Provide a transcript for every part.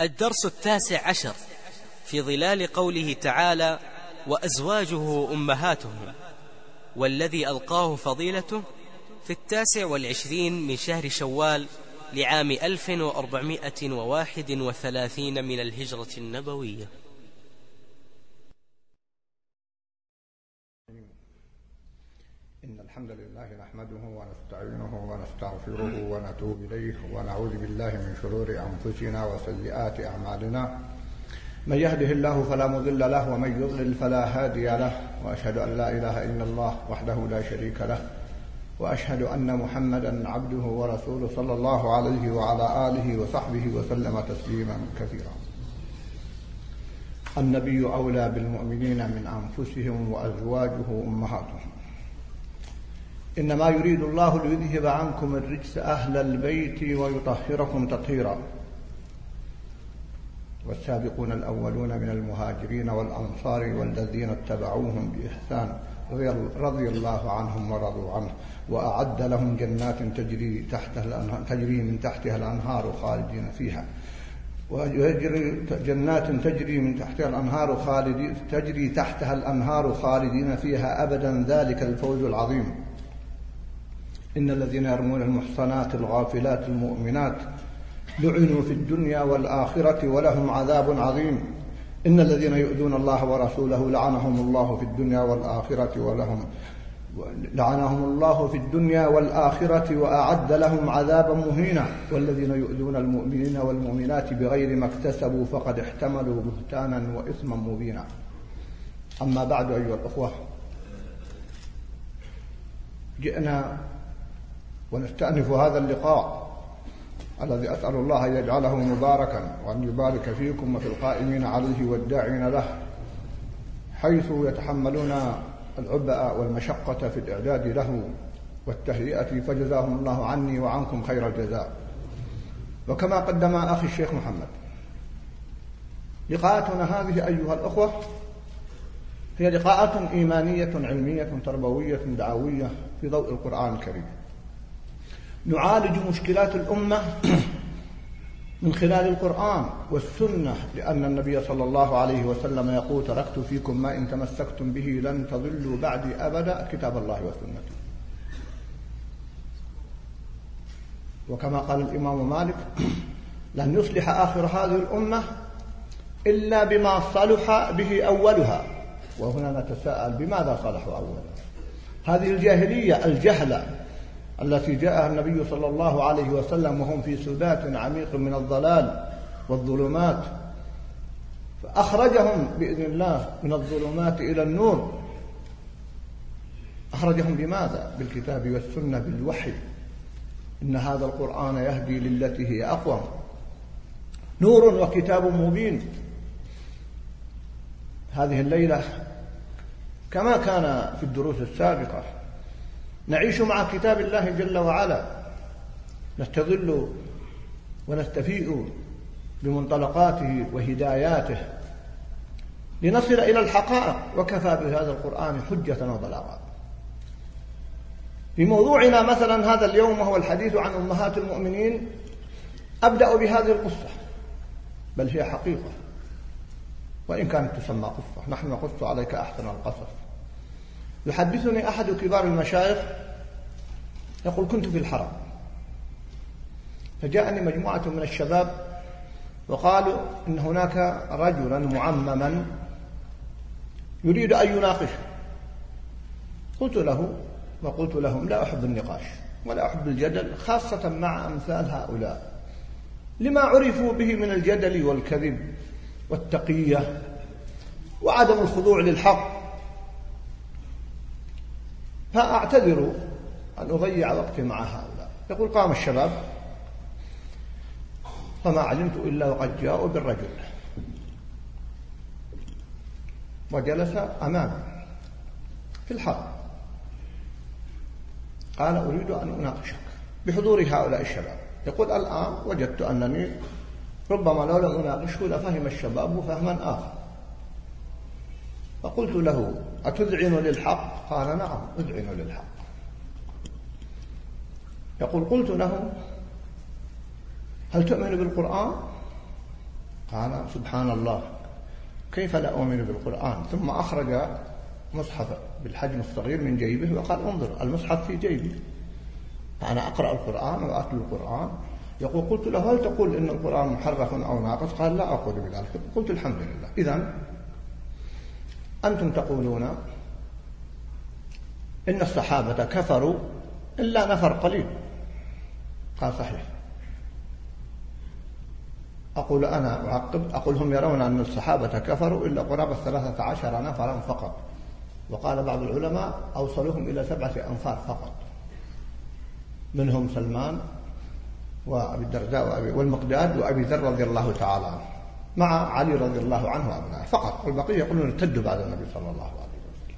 الدرس التاسع عشر في ظلال قوله تعالى وأزواجه أمهاتهم والذي ألقاه فضيلته في التاسع والعشرين من شهر شوال لعام ألف وأربعمائة وواحد وثلاثين من الهجرة النبوية. إن الحمد لله نحمده ونستعينه ونستغفره ونتوب إليه ونعوذ بالله من شرور أنفسنا وسيئات أعمالنا. من يهده الله فلا مضل له ومن يضلل فلا هادي له وأشهد أن لا إله إلا الله وحده لا شريك له وأشهد أن محمدا عبده ورسوله صلى الله عليه وعلى آله وصحبه وسلم تسليما كثيرا. النبي أولى بالمؤمنين من أنفسهم وأزواجه أمهاتهم. إنما يريد الله ليذهب عنكم الرجس أهل البيت ويطهركم تطهيرا. والسابقون الأولون من المهاجرين والأنصار والذين اتبعوهم بإحسان رضي الله عنهم ورضوا عنه. وأعد لهم جنات تجري تحتها تجري من تحتها الأنهار خالدين فيها. ويجري جنات تجري من تحتها الأنهار خالدين تجري تحتها الأنهار خالدين فيها أبدا. ذلك الفوز العظيم. إن الذين يرمون المحصنات الغافلات المؤمنات لعنوا في الدنيا والآخرة ولهم عذاب عظيم. إن الذين يؤذون الله ورسوله لعنهم الله في الدنيا والآخرة ولهم لعنهم الله في الدنيا والآخرة وأعد لهم عذابا مهينا. والذين يؤذون المؤمنين والمؤمنات بغير ما اكتسبوا فقد احتملوا بهتانا وإثما مبينا. أما بعد أيها الأخوة جئنا ونستأنف هذا اللقاء الذي أسأل الله أن يجعله مباركا وأن يبارك فيكم وفي القائمين عليه والداعين له حيث يتحملون العبء والمشقة في الإعداد له والتهيئة فجزاهم الله عني وعنكم خير الجزاء. وكما قدم أخي الشيخ محمد لقاءاتنا هذه أيها الأخوة هي لقاءات إيمانية علمية تربوية دعوية في ضوء القرآن الكريم. نعالج مشكلات الأمة من خلال القرآن والسنة لأن النبي صلى الله عليه وسلم يقول تركت فيكم ما إن تمسكتم به لن تضلوا بعدي أبدا كتاب الله وسنتي وكما قال الإمام مالك لن يصلح آخر هذه الأمة إلا بما صلح به أولها. وهنا نتساءل بماذا صلحوا أولها؟ هذه الجاهلية الجهلة التي جاءها النبي صلى الله عليه وسلم وهم في سدات عميق من الضلال والظلمات. فأخرجهم بإذن الله من الظلمات إلى النور. أخرجهم بماذا؟ بالكتاب والسنة بالوحي. إن هذا القرآن يهدي للتي هي أقوم نور وكتاب مبين. هذه الليلة كما كان في الدروس السابقة. نعيش مع كتاب الله جل وعلا. نستظل ونستفيء بمنطلقاته وهداياته. لنصل إلى الحقائق. وكفى بهذا القرآن حجة وبلاغا. في موضوعنا مثلا هذا اليوم وهو الحديث عن أمهات المؤمنين. أبدأ بهذه القصة. بل هي حقيقة. وإن كانت تسمى قصة. نحن نقص عليك أحسن القصص. يحدثني أحد كبار المشايخ يقول كنت في الحرم. فجاءني مجموعة من الشباب وقالوا إن هناك رجلا معمما يريد أن يناقشه. قلت له وقلت لهم لا أحب النقاش ولا أحب الجدل خاصة مع أمثال هؤلاء. لما عرفوا به من الجدل والكذب والتقية وعدم الخضوع للحق فأعتذر أن أضيع وقتي مع هؤلاء. يقول قام الشباب فما علمت إلا وقد جاءوا بالرجل. وجلس أمامي في الحرم قال أريد أن أناقشك بحضور هؤلاء الشباب. يقول الآن وجدت أنني ربما لو لم أناقشه لفهم الشباب فهما آخر. فقلت له أتذعن للحق؟ قال نعم أذعن للحق. يقول قلت له هل تؤمن بالقرآن؟ قال سبحان الله كيف لا أؤمن بالقرآن؟ ثم أخرج مصحف بالحجم الصغير من جيبه وقال انظر المصحف في جيبي. أنا أقرأ القرآن وأتلو القرآن. يقول قلت له هل تقول إن القرآن محرف أو ناقص؟ قال لا أقول بذلك. قلت الحمد لله. إذا أنتم تقولون إن الصحابة كفروا إلا نفر قليل. قال صحيح. أقول أنا أعقب أقول هم يرون أن الصحابة كفروا إلا قرابة ثلاثة عشر نفرا فقط. وقال بعض العلماء أوصلهم إلى سبعة أنفار فقط. منهم سلمان وأبي الدرداء وأبي والمقداد وأبي ذر رضي الله تعالى عنه. مع علي رضي الله عنه وأبنائه. فقط والبقية يقولون ارتدوا بعد النبي صلى الله عليه وسلم.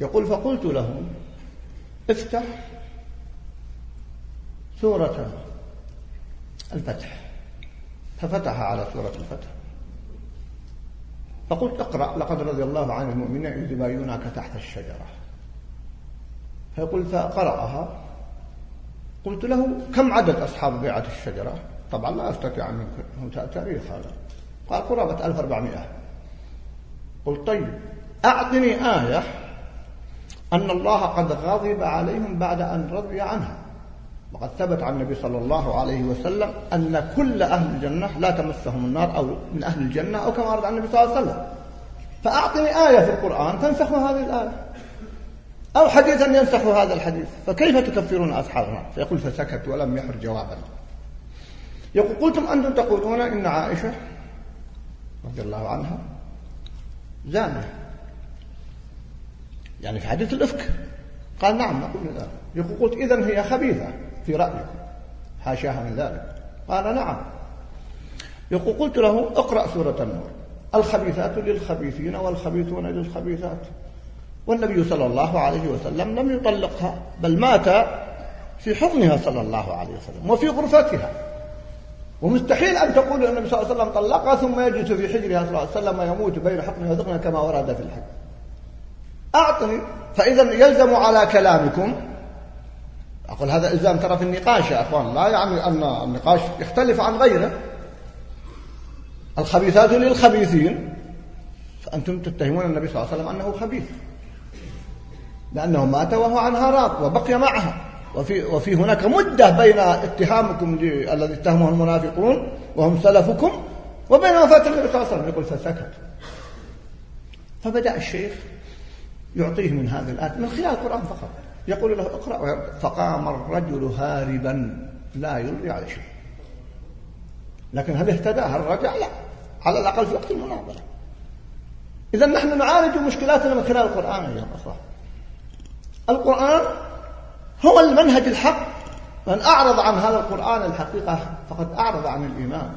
يقول فقلت له افتح سورة الفتح. ففتح على سورة الفتح. فقلت اقرأ لقد رضي الله عن المؤمنين إذ يبايعونك تحت الشجرة. فيقول فقرأها. قلت له كم عدد أصحاب بيعة الشجرة؟ طبعا لا أستطيع أن تاريخ هذا. قال قرابة 1400 قلت طيب أعطني آية أن الله قد غضب عليهم بعد أن رضي عنها وقد ثبت عن النبي صلى الله عليه وسلم أن كل أهل الجنة لا تمسهم النار أو من أهل الجنة أو كما ورد عن النبي صلى الله عليه وسلم. فأعطني آية في القرآن تنسخ هذه الآية. أو حديثا ينسخ هذا الحديث. فكيف تكفرون أصحاب النار فيقول فسكت ولم يحر جوابا. يقول قلتم أنتم تقولون إن عائشة رضي الله عنها زانية. يعني في حديث الإفك. قال نعم نقول ذلك. يقول قلت إذن هي خبيثة في رأيكم. حاشاها من ذلك. قال نعم. يقول قلت له اقرأ سورة النور. الخبيثات للخبيثين والخبيثون للخبيثات. والنبي صلى الله عليه وسلم لم يطلقها بل مات في حضنها صلى الله عليه وسلم وفي غرفتها. ومستحيل أن تقول أن النبي صلى الله عليه وسلم طلقها ثم يجلس في حجرها صلى الله عليه وسلم ويموت بين حقنها وذقنها كما ورد في الحج أعطني فإذا يلزم على كلامكم. أقول هذا إلزام ترى في النقاش يا أخوان لا يعني أن النقاش يختلف عن غيره. الخبيثات للخبيثين. فأنتم تتهمون النبي صلى الله عليه وسلم أنه خبيث. لأنه مات وهو عنها راض وبقي معها. وفي, وفي هناك مدة بين اتهامكم الذي اتهمه المنافقون وهم سلفكم وبين وفاة النبي صلى الله عليه وسلم. يقول فسكت. فبدأ الشيخ يعطيه من هذه الآية من خلال القرآن فقط. يقول له اقرأ. فقام الرجل هاربا لا يلقي على شيء. لكن هل اهتدى؟ هل رجع؟ لا. على الأقل في وقت المناظرة. إذا نحن نعالج مشكلاتنا من خلال القرآن أيها الأخوة القرآن هو المنهج الحق. من أعرض عن هذا القرآن الحقيقة فقد أعرض عن الإيمان.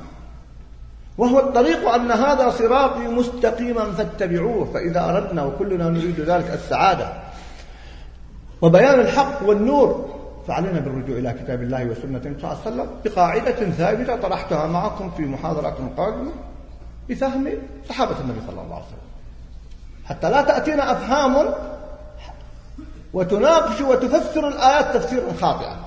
وهو الطريق أن هذا صراطي مستقيما فاتبعوه فإذا أردنا وكلنا نريد ذلك السعادة. وبيان الحق والنور فعلينا بالرجوع إلى كتاب الله وسنة صلى الله عليه وسلم بقاعدة ثابتة طرحتها معكم في محاضرات قادمة بفهم صحابة النبي صلى الله عليه وسلم. حتى لا تأتينا أفهام وتناقش وتفسر الآيات تفسيرا خاطئا.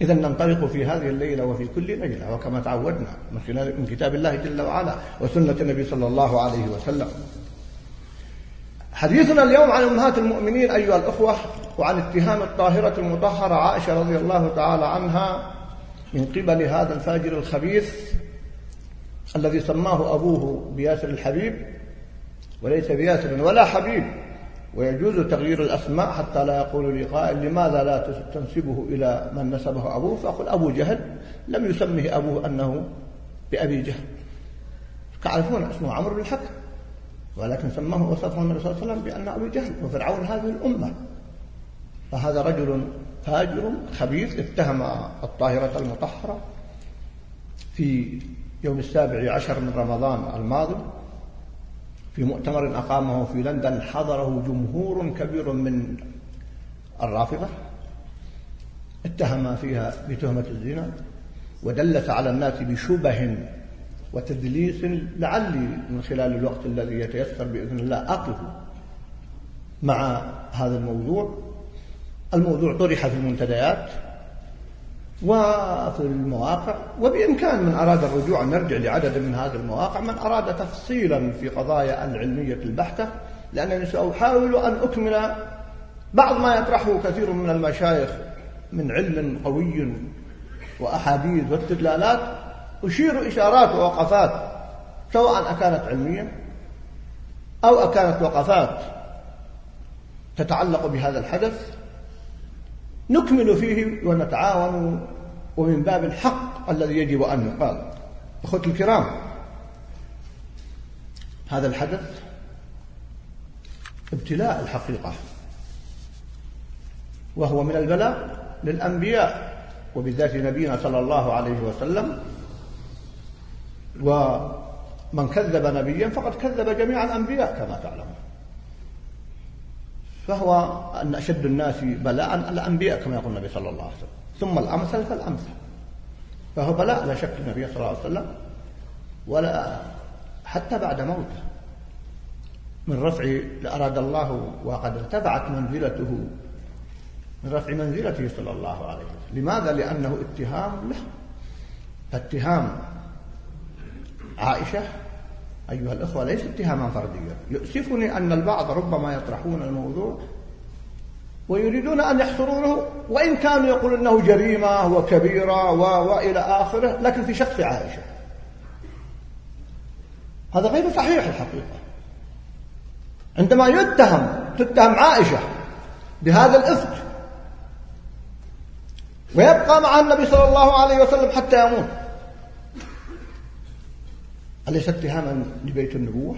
إذا ننطلق في هذه الليلة وفي كل ليلة وكما تعودنا من خلال من كتاب الله جل وعلا وسنة النبي صلى الله عليه وسلم. حديثنا اليوم عن أمهات المؤمنين أيها الأخوة وعن اتهام الطاهرة المطهرة عائشة رضي الله تعالى عنها من قبل هذا الفاجر الخبيث الذي سماه أبوه بياسر الحبيب وليس بياسر ولا حبيب. ويجوز تغيير الأسماء حتى لا يقول لي قائل لماذا لا تنسبه إلى من نسبه أبوه؟ فأقول أبو جهل لم يسمه أبوه أنه بأبي جهل. تعرفون اسمه عمرو بن الحكم ولكن سماه وصفه النبي صلى الله عليه وسلم بأن أبي جهل وفرعون هذه الأمة. فهذا رجل فاجر خبيث اتهم الطاهرة المطهرة في يوم السابع عشر من رمضان الماضي. في مؤتمر أقامه في لندن حضره جمهور كبير من الرافضة اتهم فيها بتهمة الزنا ودلس على الناس بشبه وتدليس لعلي من خلال الوقت الذي يتيسر بإذن الله أقف مع هذا الموضوع. الموضوع طرح في المنتديات. وفي المواقع وبإمكان من أراد الرجوع أن نرجع لعدد من هذه المواقع من أراد تفصيلا في قضايا العلمية البحتة لأنني سأحاول أن أكمل بعض ما يطرحه كثير من المشايخ من علم قوي وأحاديث واستدلالات أشير إشارات ووقفات سواء أكانت علمية أو أكانت وقفات تتعلق بهذا الحدث. نكمل فيه ونتعاون ومن باب الحق الذي يجب أن يقال. أخوتي الكرام هذا الحدث ابتلاء الحقيقة وهو من البلاء للأنبياء وبالذات نبينا صلى الله عليه وسلم. ومن كذب نبيا فقد كذب جميع الأنبياء كما تعلمون. فهو أن أشد الناس بلاء الأنبياء كما يقول النبي صلى الله عليه وسلم. ثم الأمثل فالأمثل فهو بلاء لا شك النبي صلى الله عليه وسلم ولا حتى بعد موته. من رفع أراد الله وقد ارتفعت منزلته. من رفع منزلته صلى الله عليه وسلم. لماذا؟ لأنه اتهام له. اتهام عائشة أيها الأخوة ليس اتهاما فرديا. يؤسفني أن البعض ربما يطرحون الموضوع ويريدون أن يحصرونه وإن كانوا يقولون أنه جريمة وكبيرة و... وإلى آخره لكن في شخص عائشة. هذا غير صحيح الحقيقة. عندما يتهم تتهم عائشة بهذا الإفك ويبقى مع النبي صلى الله عليه وسلم حتى يموت. أليس اتهاما لبيت النبوة؟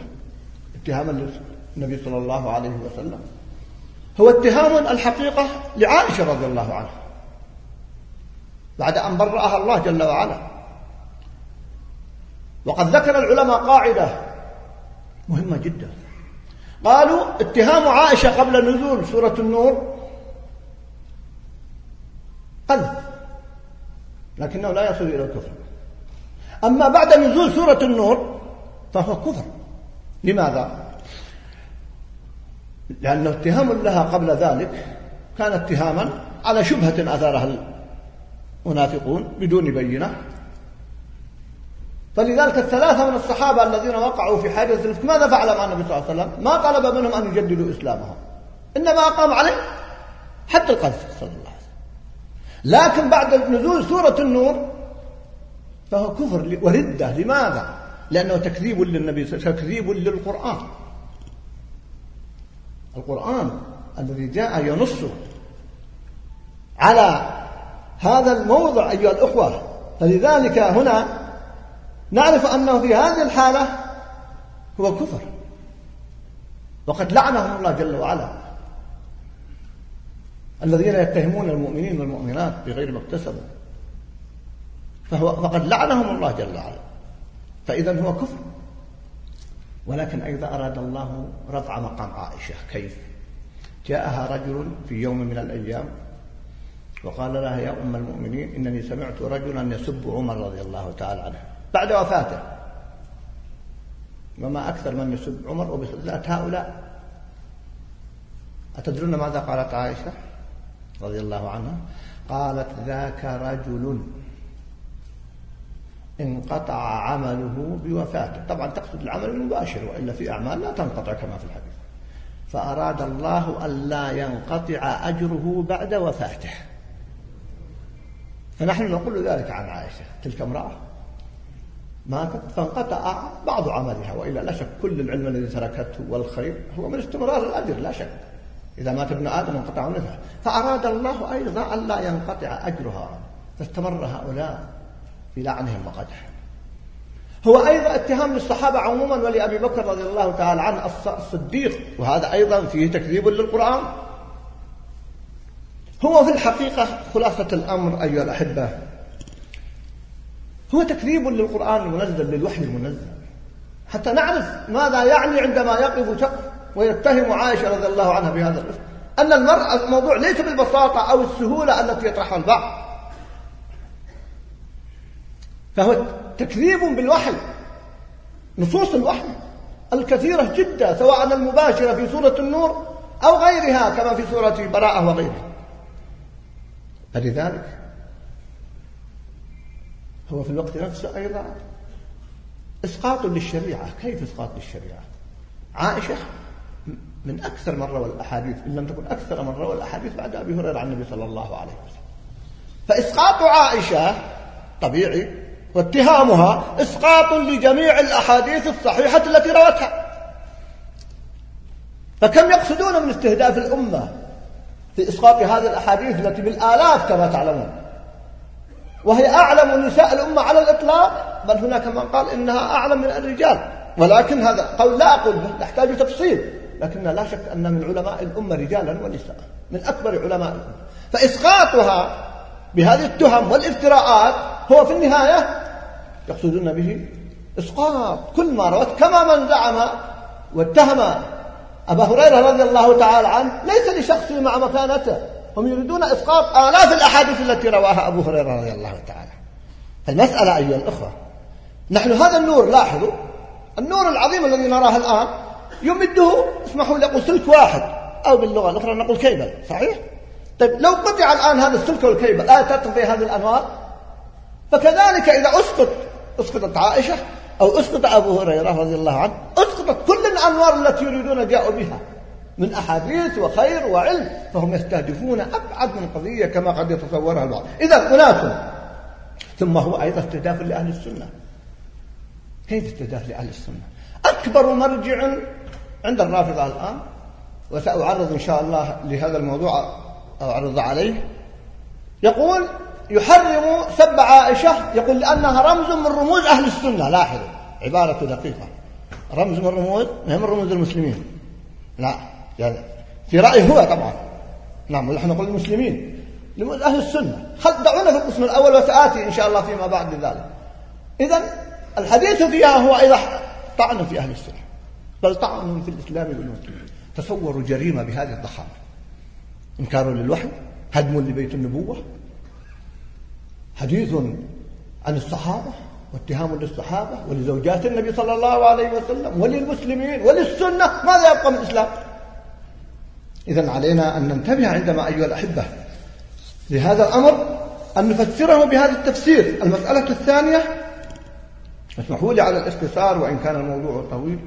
اتهاما للنبي صلى الله عليه وسلم. هو اتهام الحقيقة لعائشة رضي الله عنها. بعد أن برأها الله جل وعلا. وقد ذكر العلماء قاعدة مهمة جدا. قالوا اتهام عائشة قبل نزول سورة النور قذف لكنه لا يصل إلى الكفر. أما بعد نزول سورة النور فهو كفر لماذا؟ لأنه اتهام لها قبل ذلك كان اتهاما على شبهة أثارها المنافقون بدون بينة فلذلك الثلاثة من الصحابة الذين وقعوا في حادث الإفك ماذا فعل مع النبي صلى الله عليه وسلم؟ ما طلب منهم أن يجددوا إسلامهم إنما أقام عليه حتى القذف صلى الله عليه وسلم لكن بعد نزول سورة النور فهو كفر وردة. لماذا؟ لأنه تكذيب للنبي تكذيب للقرآن. القرآن الذي جاء ينص على هذا الموضع أيها الأخوة. فلذلك هنا نعرف أنه في هذه الحالة هو كفر. وقد لعنهم الله جل وعلا. الذين يتهمون المؤمنين والمؤمنات بغير ما اكتسبوا. فهو فقد لعنهم الله جل وعلا. فإذا هو كفر. ولكن أيضا أراد الله رفع مقام عائشة. كيف؟ جاءها رجل في يوم من الأيام وقال لها يا أم المؤمنين إنني سمعت رجلا يسب عمر رضي الله تعالى عنه بعد وفاته. وما أكثر من يسب عمر وبالذات هؤلاء. أتدرون ماذا قالت عائشة رضي الله عنها؟ قالت ذاك رجل انقطع عمله بوفاته. طبعا تقصد العمل المباشر وإلا في أعمال لا تنقطع كما في الحديث. فأراد الله أن لا ينقطع أجره بعد وفاته. فنحن نقول ذلك عن عائشة تلك امرأة ماتت فانقطع بعض عملها وإلا لا شك كل العلم الذي تركته والخير هو من استمرار الأجر لا شك. إذا مات ابن آدم انقطع نفعه فأراد الله أيضا أن لا ينقطع أجرها. فاستمر هؤلاء. في لعنهم وقدحهم هو أيضا اتهام للصحابة عموما ولأبي بكر رضي الله تعالى عنه الصديق وهذا أيضا فيه تكذيب للقرآن. هو في الحقيقة خلاصة الأمر أيها الأحبة هو تكذيب للقرآن المنزل للوحي المنزل. حتى نعرف ماذا يعني عندما يقف شخص ويتهم عائشة رضي الله عنها بهذا الاسم أن المرأة الموضوع ليس بالبساطة أو السهولة التي يطرحها البعض. فهو تكذيب بالوحي نصوص الوحي الكثيرة جدا سواء المباشرة في سورة النور أو غيرها كما في سورة براءة وغيرها. فلذلك هو في الوقت نفسه أيضا إسقاط للشريعة. كيف إسقاط للشريعة؟ عائشة من أكثر من روى الأحاديث إن لم تكن أكثر من روى الأحاديث بعد أبي هريرة عن النبي صلى الله عليه وسلم. فإسقاط عائشة طبيعي واتهامها إسقاط لجميع الأحاديث الصحيحة التي روتها. فكم يقصدون من استهداف الأمة في إسقاط هذه الأحاديث التي بالآلاف كما تعلمون؟ وهي أعلم نساء الأمة على الإطلاق؟ بل هناك من قال إنها أعلم من الرجال. ولكن هذا قول لا أقول نحتاج تفصيل؟ لكن لا شك أن من علماء الأمة رجالا ونساء من أكبر علماء الأمة. فإسقاطها بهذه التهم والإفتراءات هو في النهاية يقصدون به إسقاط. كل ما روت كما من زعم واتهم أبا هريرة رضي الله تعالى عنه ليس لشخصه مع مكانته. هم يريدون إسقاط آلاف الأحاديث التي رواها أبو هريرة رضي الله تعالى المسألة أيها الأخوة نحن هذا النور لاحظوا النور العظيم الذي نراه الآن يمده اسمحوا لي أقول سلك واحد أو باللغة الأخرى نقول كيبل صحيح؟ طيب لو قطع الآن هذا السلك والكيبل لا تطفي هذه الأنوار فكذلك إذا أسقط أسقطت عائشة أو أسقط أبو هريرة رضي الله عنه أسقطت كل الأنوار التي يريدون جاءوا بها من أحاديث وخير وعلم فهم يستهدفون أبعد من قضية كما قد يتصورها البعض. إذا أناس ثم هو أيضا استهداف لأهل السنة. كيف استهداف لأهل السنة؟ أكبر مرجع عند الرافضة الآن وسأعرض إن شاء الله لهذا الموضوع أعرض عليه يقول يحرم سب عائشة يقول لأنها رمز من رموز أهل السنة. لاحظوا عبارة دقيقة. رمز من رموز من رموز المسلمين؟ لا يعني في رأيه هو طبعا. نعم ونحن نقول المسلمين. لموز أهل السنة. خل دعونا في القسم الأول وسآتي إن شاء الله فيما بعد ذلك. إذا الحديث فيها هو أيضا طعن في أهل السنة. بل طعن في الإسلام والمسلمين. تصوروا جريمة بهذه الضخامة إنكار للوحي هدم لبيت النبوة. حديث عن الصحابة واتهام للصحابة ولزوجات النبي صلى الله عليه وسلم وللمسلمين وللسنة ماذا يبقى من الإسلام؟ إذا علينا أن ننتبه عندما أيها الأحبة لهذا الأمر أن نفسره بهذا التفسير. المسألة الثانية اسمحوا لي على الاختصار وإن كان الموضوع طويل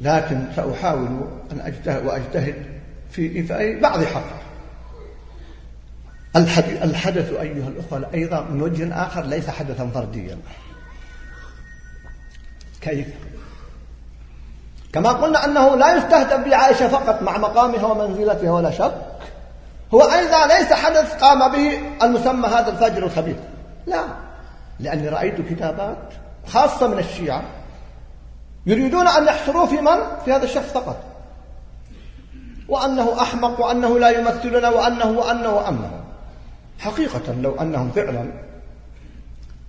لكن سأحاول أن أجتهد وأجتهد في بعض حقه الحدث أيها الأخوة أيضا من وجه آخر ليس حدثا فرديا. كيف؟ كما قلنا أنه لا يستهدف بعائشة فقط مع مقامها ومنزلتها ولا شك. هو أيضا ليس حدث قام به المسمى هذا الفجر الخبيث. لا. لأني رأيت كتابات خاصة من الشيعة يريدون أن يحصروه في من؟ في هذا الشخص فقط. وأنه أحمق وأنه لا يمثلنا وأنه وأنه وأنه. حقيقة لو أنهم فعلا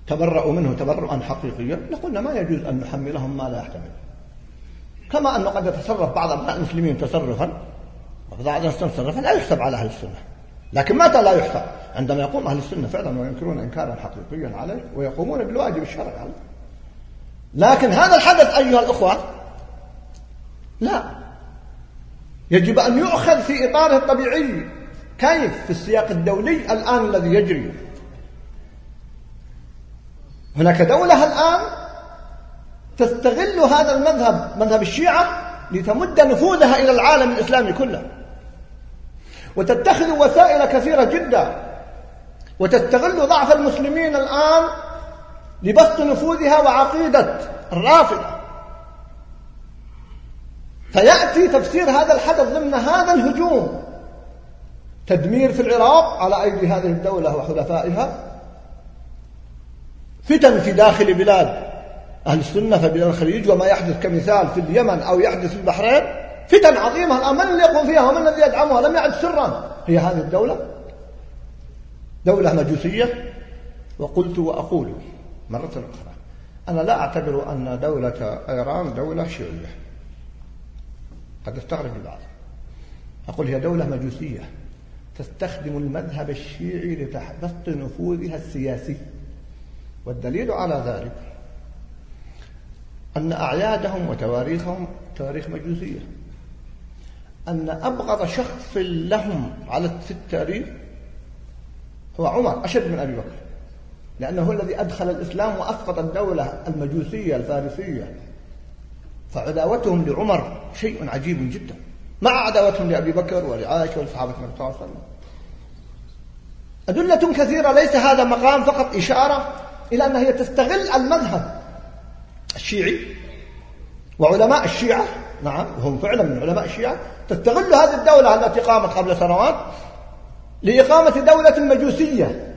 تبرأوا منه تبرؤا حقيقيا لقلنا ما يجوز أن نحملهم ما لا يحتمل. كما أنه قد يتصرف بعض المسلمين تصرفا وبعض تصرفا لا يحسب على أهل السنة. لكن متى لا يحسب؟ عندما يقوم أهل السنة فعلا وينكرون إنكارا حقيقيا عليه ويقومون بالواجب الشرعي. عليه لكن هذا الحدث أيها الأخوة لا. يجب أن يؤخذ في إطاره الطبيعي. كيف في السياق الدولي الآن الذي يجري؟ هناك دولة الآن تستغل هذا المذهب مذهب الشيعة لتمد نفوذها إلى العالم الإسلامي كله. وتتخذ وسائل كثيرة جدا. وتستغل ضعف المسلمين الآن لبسط نفوذها وعقيدة الرافضة. فيأتي تفسير هذا الحدث ضمن هذا الهجوم. تدمير في العراق على أيدي هذه الدولة وحلفائها. فتن في داخل بلاد أهل السنة في بلاد الخليج وما يحدث كمثال في اليمن أو يحدث في البحرين. فتن عظيمة الآن من اللي يقوم فيها ومن الذي يدعمها؟ لم يعد سرا. هي هذه الدولة. دولة مجوسية. وقلت وأقول مرة أخرى أنا لا أعتبر أن دولة إيران دولة شيعية قد استغرب البعض. أقول هي دولة مجوسية. تستخدم المذهب الشيعي لتحبط نفوذها السياسي. والدليل على ذلك أن أعيادهم وتواريخهم تواريخ مجوسية أن أبغض شخص لهم على في التاريخ هو عمر أشد من أبي بكر لأنه هو الذي أدخل الإسلام وأسقط الدولة المجوسية الفارسية. فعداوتهم لعمر شيء عجيب جدا. مع عداوتهم لأبي بكر ولعائشة ولصحابة النبي صلى الله عليه وسلم. أدلة كثيرة ليس هذا مقام فقط إشارة إلى أنها هي تستغل المذهب الشيعي وعلماء الشيعة. نعم وهم فعلا من علماء الشيعة. تستغل هذه الدولة التي قامت قبل سنوات لإقامة دولة مجوسية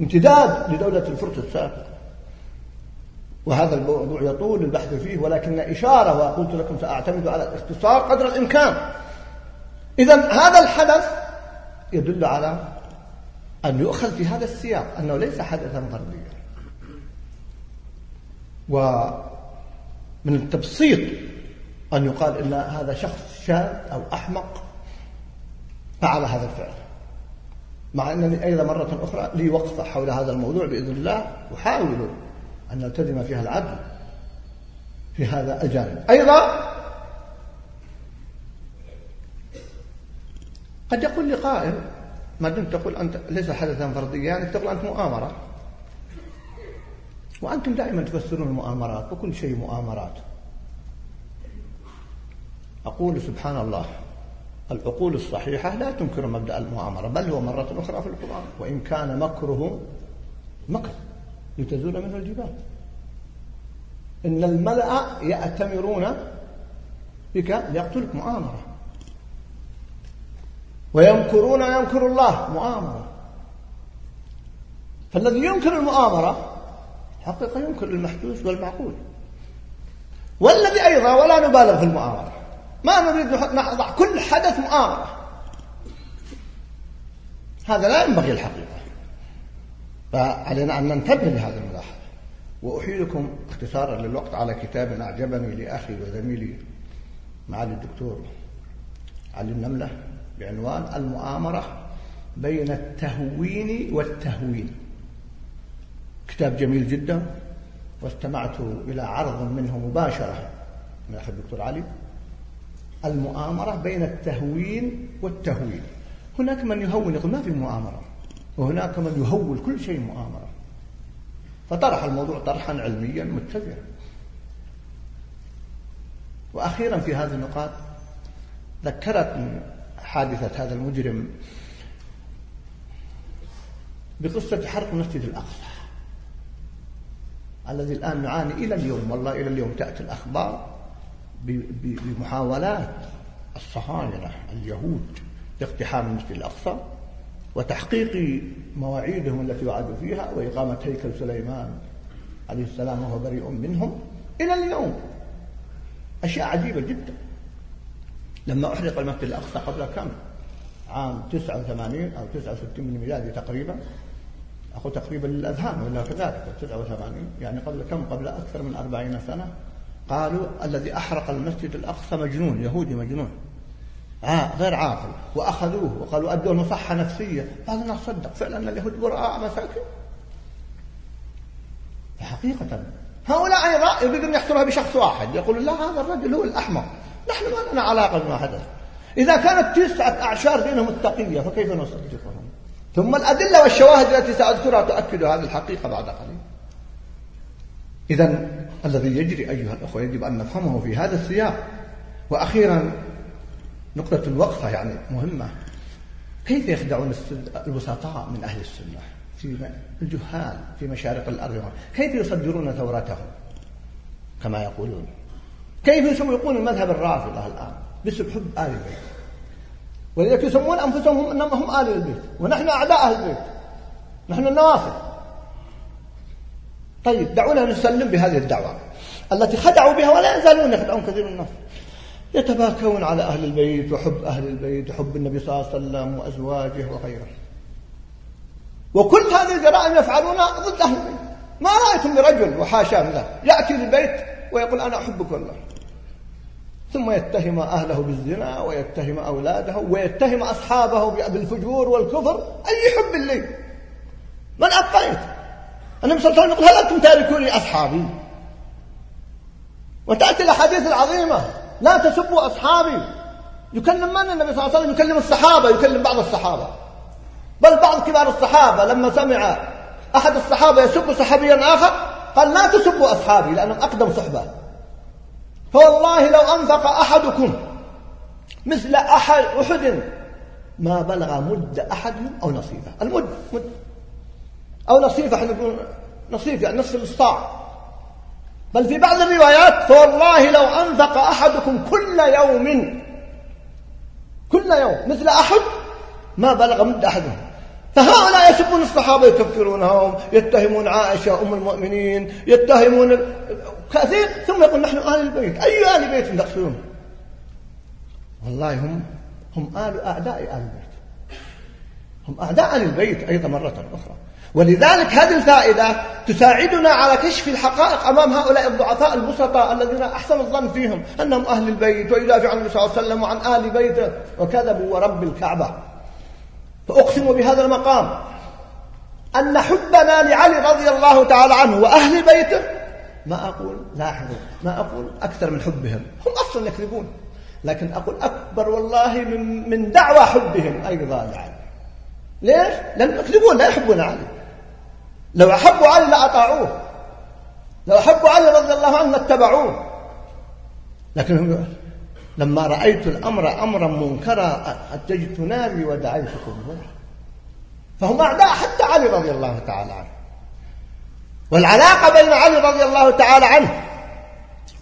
امتداد لدولة الفرس السابقة وهذا الموضوع يطول البحث فيه ولكن إشارة وقلت لكم سأعتمد على الاختصار قدر الإمكان. إذا هذا الحدث يدل على أن يؤخذ في هذا السياق أنه ليس حدثا فرديا ومن التبسيط أن يقال إن هذا شخص شاذ أو أحمق فعل هذا الفعل. مع أنني أيضا مرة أخرى لي وقفة حول هذا الموضوع بإذن الله أحاول أن نلتزم فيها العدل في هذا الجانب. أيضا قد يقول لي قائل ما دمت تقول أنت ليس حدثا فرديا يعني تقول أنت مؤامرة. وأنتم دائما تفسرون المؤامرات وكل شيء مؤامرات. أقول سبحان الله العقول الصحيحة لا تنكر مبدأ المؤامرة بل هو مرة أخرى في القرآن. وإن كان مكرهم مكر. لتزول منه الجبال. إن الملأ يأتمرون بك ليقتلك مؤامرة. ويمكرون يمكر الله مؤامرة. فالذي ينكر المؤامرة حقيقة ينكر المحدوث والمعقول. والذي أيضا ولا نبالغ في المؤامرة. ما نريد نضع كل حدث مؤامرة. هذا لا ينبغي الحقيقة. فعلينا أن ننتبه لهذه الملاحظة. وأحيلكم اختصارا للوقت على كتاب أعجبني لأخي وزميلي معالي الدكتور علي النملة بعنوان المؤامرة بين التهوين والتهوين. كتاب جميل جدا واستمعت إلى عرض منه مباشرة من أخي الدكتور علي. المؤامرة بين التهوين والتهوين. هناك من يهون يقول ما في مؤامرة؟ وهناك من يهول كل شيء مؤامرة. فطرح الموضوع طرحا علميا متسعا وأخيرا في هذه النقاط ذكرتني حادثة هذا المجرم بقصة حرق مسجد الأقصى الذي الآن نعاني إلى اليوم والله إلى اليوم تأتي الأخبار بمحاولات الصهاينة اليهود لاقتحام المسجد الأقصى. وتحقيق مواعيدهم التي وعدوا فيها وإقامة هيكل سليمان عليه السلام وهو بريء منهم. إلى اليوم أشياء عجيبة جدا. لما أحرق المسجد الأقصى قبل كم؟ عام 89 أو 69 من ميلادي تقريبا. أقول تقريبا للأذهان ولا كذلك 89 يعني قبل كم؟ قبل أكثر من 40 سنة. قالوا الذي أحرق المسجد الأقصى مجنون يهودي مجنون. غير عاقل. وأخذوه وقالوا أدوا مصحة نفسية بعض الناس صدق. فعلا اليهود براء مساكين حقيقة. هؤلاء أيضا يريدون يحصرها بشخص واحد. يقول لا هذا الرجل هو الأحمر. نحن ما لنا علاقة بما حدث. إذا كانت تسعة أعشار بينهم التقية فكيف نصدقهم؟ ثم الأدلة والشواهد التي سأذكرها تؤكد هذه الحقيقة بعد قليل. إذا الذي يجري أيها الأخوة يجب أن نفهمه في هذا السياق. وأخيرا نقطة الوقفة يعني مهمة. كيف يخدعون الوسطاء من أهل السنة؟ في الجهال في مشارق الأرض. كيف يصدرون ثورتهم؟ كما يقولون. كيف يسوقون المذهب الرافضة الآن؟ باسم حب آل البيت. ولذلك يسمون أنفسهم أنهم هم آل البيت. ونحن أعداء أهل البيت. نحن النواصب طيب دعونا نسلم بهذه الدعوة التي خدعوا بها ولا يزالون يخدعون كثير من الناس. يتباكون على أهل البيت وحب أهل البيت وحب النبي صلى الله عليه وسلم وأزواجه وغيره. وكل هذه الجرائم يفعلونها ضد أهل البيت. ما رأيتم لرجل وحاشا من ذلك يأتي للبيت ويقول أنا أحبك والله. ثم يتهم أهله بالزنا ويتهم أولاده ويتهم أصحابه بالفجور والكفر. أي حب لي؟ من أبقيت النبي صلى الله عليه وسلم يقول هل أنتم تاركوني أصحابي؟ وتأتي الأحاديث العظيمة. لا تسبوا أصحابي. يكلم من النبي صلى الله عليه وسلم؟ يكلم الصحابة يكلم بعض الصحابة. بل بعض كبار الصحابة لما سمع أحد الصحابة يسب صحابيا آخر قال لا تسبوا أصحابي لأنهم أقدم صحبة. فوالله لو أنفق أحدكم مثل أحد أحد ما بلغ مد أحدهم أو نصيفة. المد مد. أو نصيفة إحنا نقول نصيف يعني نصف الإصطاع بل في بعض الروايات فوالله لو أنفق أحدكم كل يوم كل يوم مثل أحد ما بلغ مد أحدهم. فهؤلاء يسبون الصحابة يكفرونهم يتهمون عائشة أم المؤمنين يتهمون كثير. ثم يقول نحن آل البيت. أي آل بيت تقصدون والله هم هم آل أعداء آل البيت. هم أعداء آل البيت أيضا مرة أخرى. ولذلك هذه الفائدة تساعدنا على كشف الحقائق أمام هؤلاء الضعفاء البسطاء الذين أحسن الظن فيهم أنهم أهل البيت ويدافعون عن النبي صلى الله عليه وسلم وعن آل بيته وكذبوا ورب الكعبة. فأقسم بهذا المقام أن حبنا لعلي رضي الله تعالى عنه وأهل بيته ما أقول لاحظوا ما أقول أكثر من حبهم هم أصلا يكذبون لكن أقول أكبر والله من, من دعوى حبهم أيضا لعلي ليش؟ لأنهم يكذبون لا يحبون علي. لو أحبوا علي لأطاعوه. لو أحبوا علي رضي الله عنه لاتبعوه. لكن لما رأيت الأمر أمرا منكرا أتجت ناري ودعيتكم فهم أعداء حتى علي رضي الله تعالى عنه. والعلاقة بين علي رضي الله تعالى عنه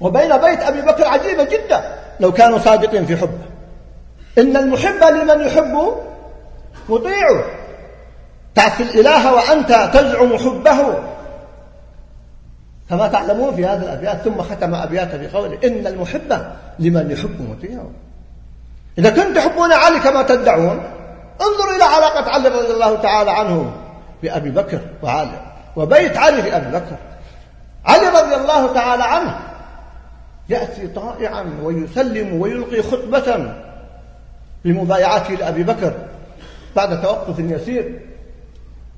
وبين بيت أبي بكر عجيبة جدا. لو كانوا صادقين في حبه. إن المحب لمن يحب مطيعه تعصي الإله وأنت تزعم حبه. كما تعلمون في هذه الأبيات ثم ختم أبياته بقوله إن المحب لمن يحب مطيعه. إذا كنتم تحبون علي كما تدعون انظروا إلى علاقة علي رضي الله تعالى عنه بأبي بكر وعلي وبيت علي بأبي بكر. علي رضي الله تعالى عنه يأتي طائعا ويسلم ويلقي خطبة بمبايعته لأبي بكر بعد توقف يسير.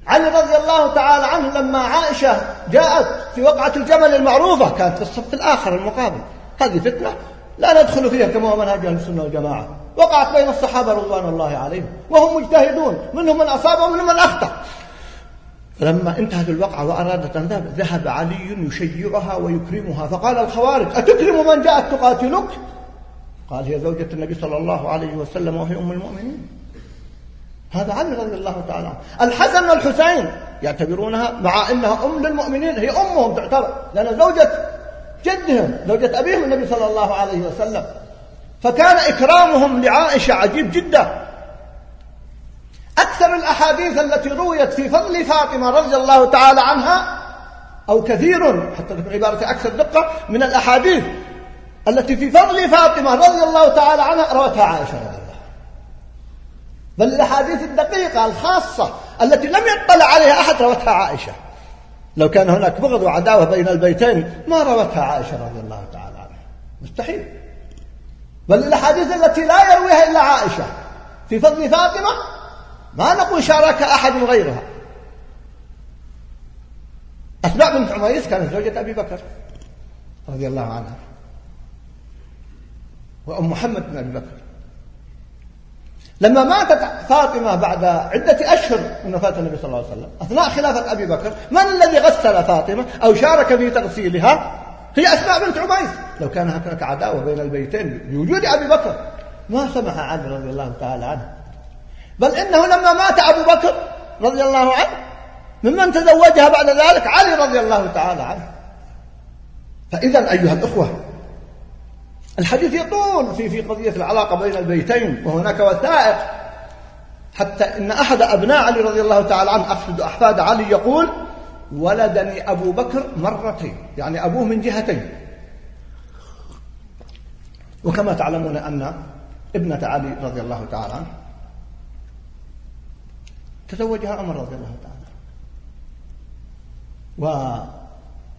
علي رضي الله تعالى عنه لما عائشة جاءت في وقعة الجمل المعروفة كانت في الصف الآخر المقابل. هذه فتنة. لا ندخل فيها كما هو منهج أهل السنة والجماعة. وقعت بين الصحابة رضوان الله عليهم وهم مجتهدون. منهم من أصاب ومنهم من أخطأ. فلما انتهت الوقعة وأرادت أن تذهب ذهب علي يشيعها ويكرمها فقال الخوارج أتكرم من جاءت تقاتلك؟ قال هي زوجة النبي صلى الله عليه وسلم وهي أم المؤمنين. هذا علي رضي الله تعالى عنه. الحسن والحسين يعتبرونها مع إنها أم للمؤمنين هي أمهم تعتبر لأن زوجة جدهم زوجة أبيهم النبي صلى الله عليه وسلم. فكان إكرامهم لعائشة عجيب جدا. أكثر الأحاديث التي رويت في فضل فاطمة رضي الله تعالى عنها أو كثير حتى عبارة أكثر دقة من الأحاديث التي في فضل فاطمة رضي الله تعالى عنها روتها عائشة رضي بل الأحاديث الدقيقة الخاصة التي لم يطلع عليها أحد روتها عائشة. لو كان هناك بغض وعداوة بين البيتين ما روتها عائشة رضي الله تعالى عنها. مستحيل. بل الأحاديث التي لا يرويها إلا عائشة. في فضل فاطمة ما نقول شارك أحد غيرها. أسماء بنت عميس كانت زوجة أبي بكر رضي الله عنها. وأم محمد بن أبي بكر. لما ماتت فاطمة بعد عدة أشهر من وفاة النبي صلى الله عليه وسلم أثناء خلافة أبي بكر من الذي غسل فاطمة أو شارك في تغسيلها؟ هي أسماء بنت عميس لو كان هناك عداوة بين البيتين بوجود أبي بكر ما سمح علي رضي الله تعالى عنه. بل إنه لما مات أبو بكر رضي الله عنه ممن تزوجها بعد ذلك علي رضي الله تعالى عنه. فإذا أيها الأخوة الحديث يطول في في قضية العلاقة بين البيتين وهناك وثائق. حتى إن أحد أبناء علي رضي الله تعالى عنه أقصد أحفاد علي يقول ولدني أبو بكر مرتين. يعني أبوه من جهتين. وكما تعلمون أن ابنة علي رضي الله تعالى عنه تزوجها عمر رضي الله تعالى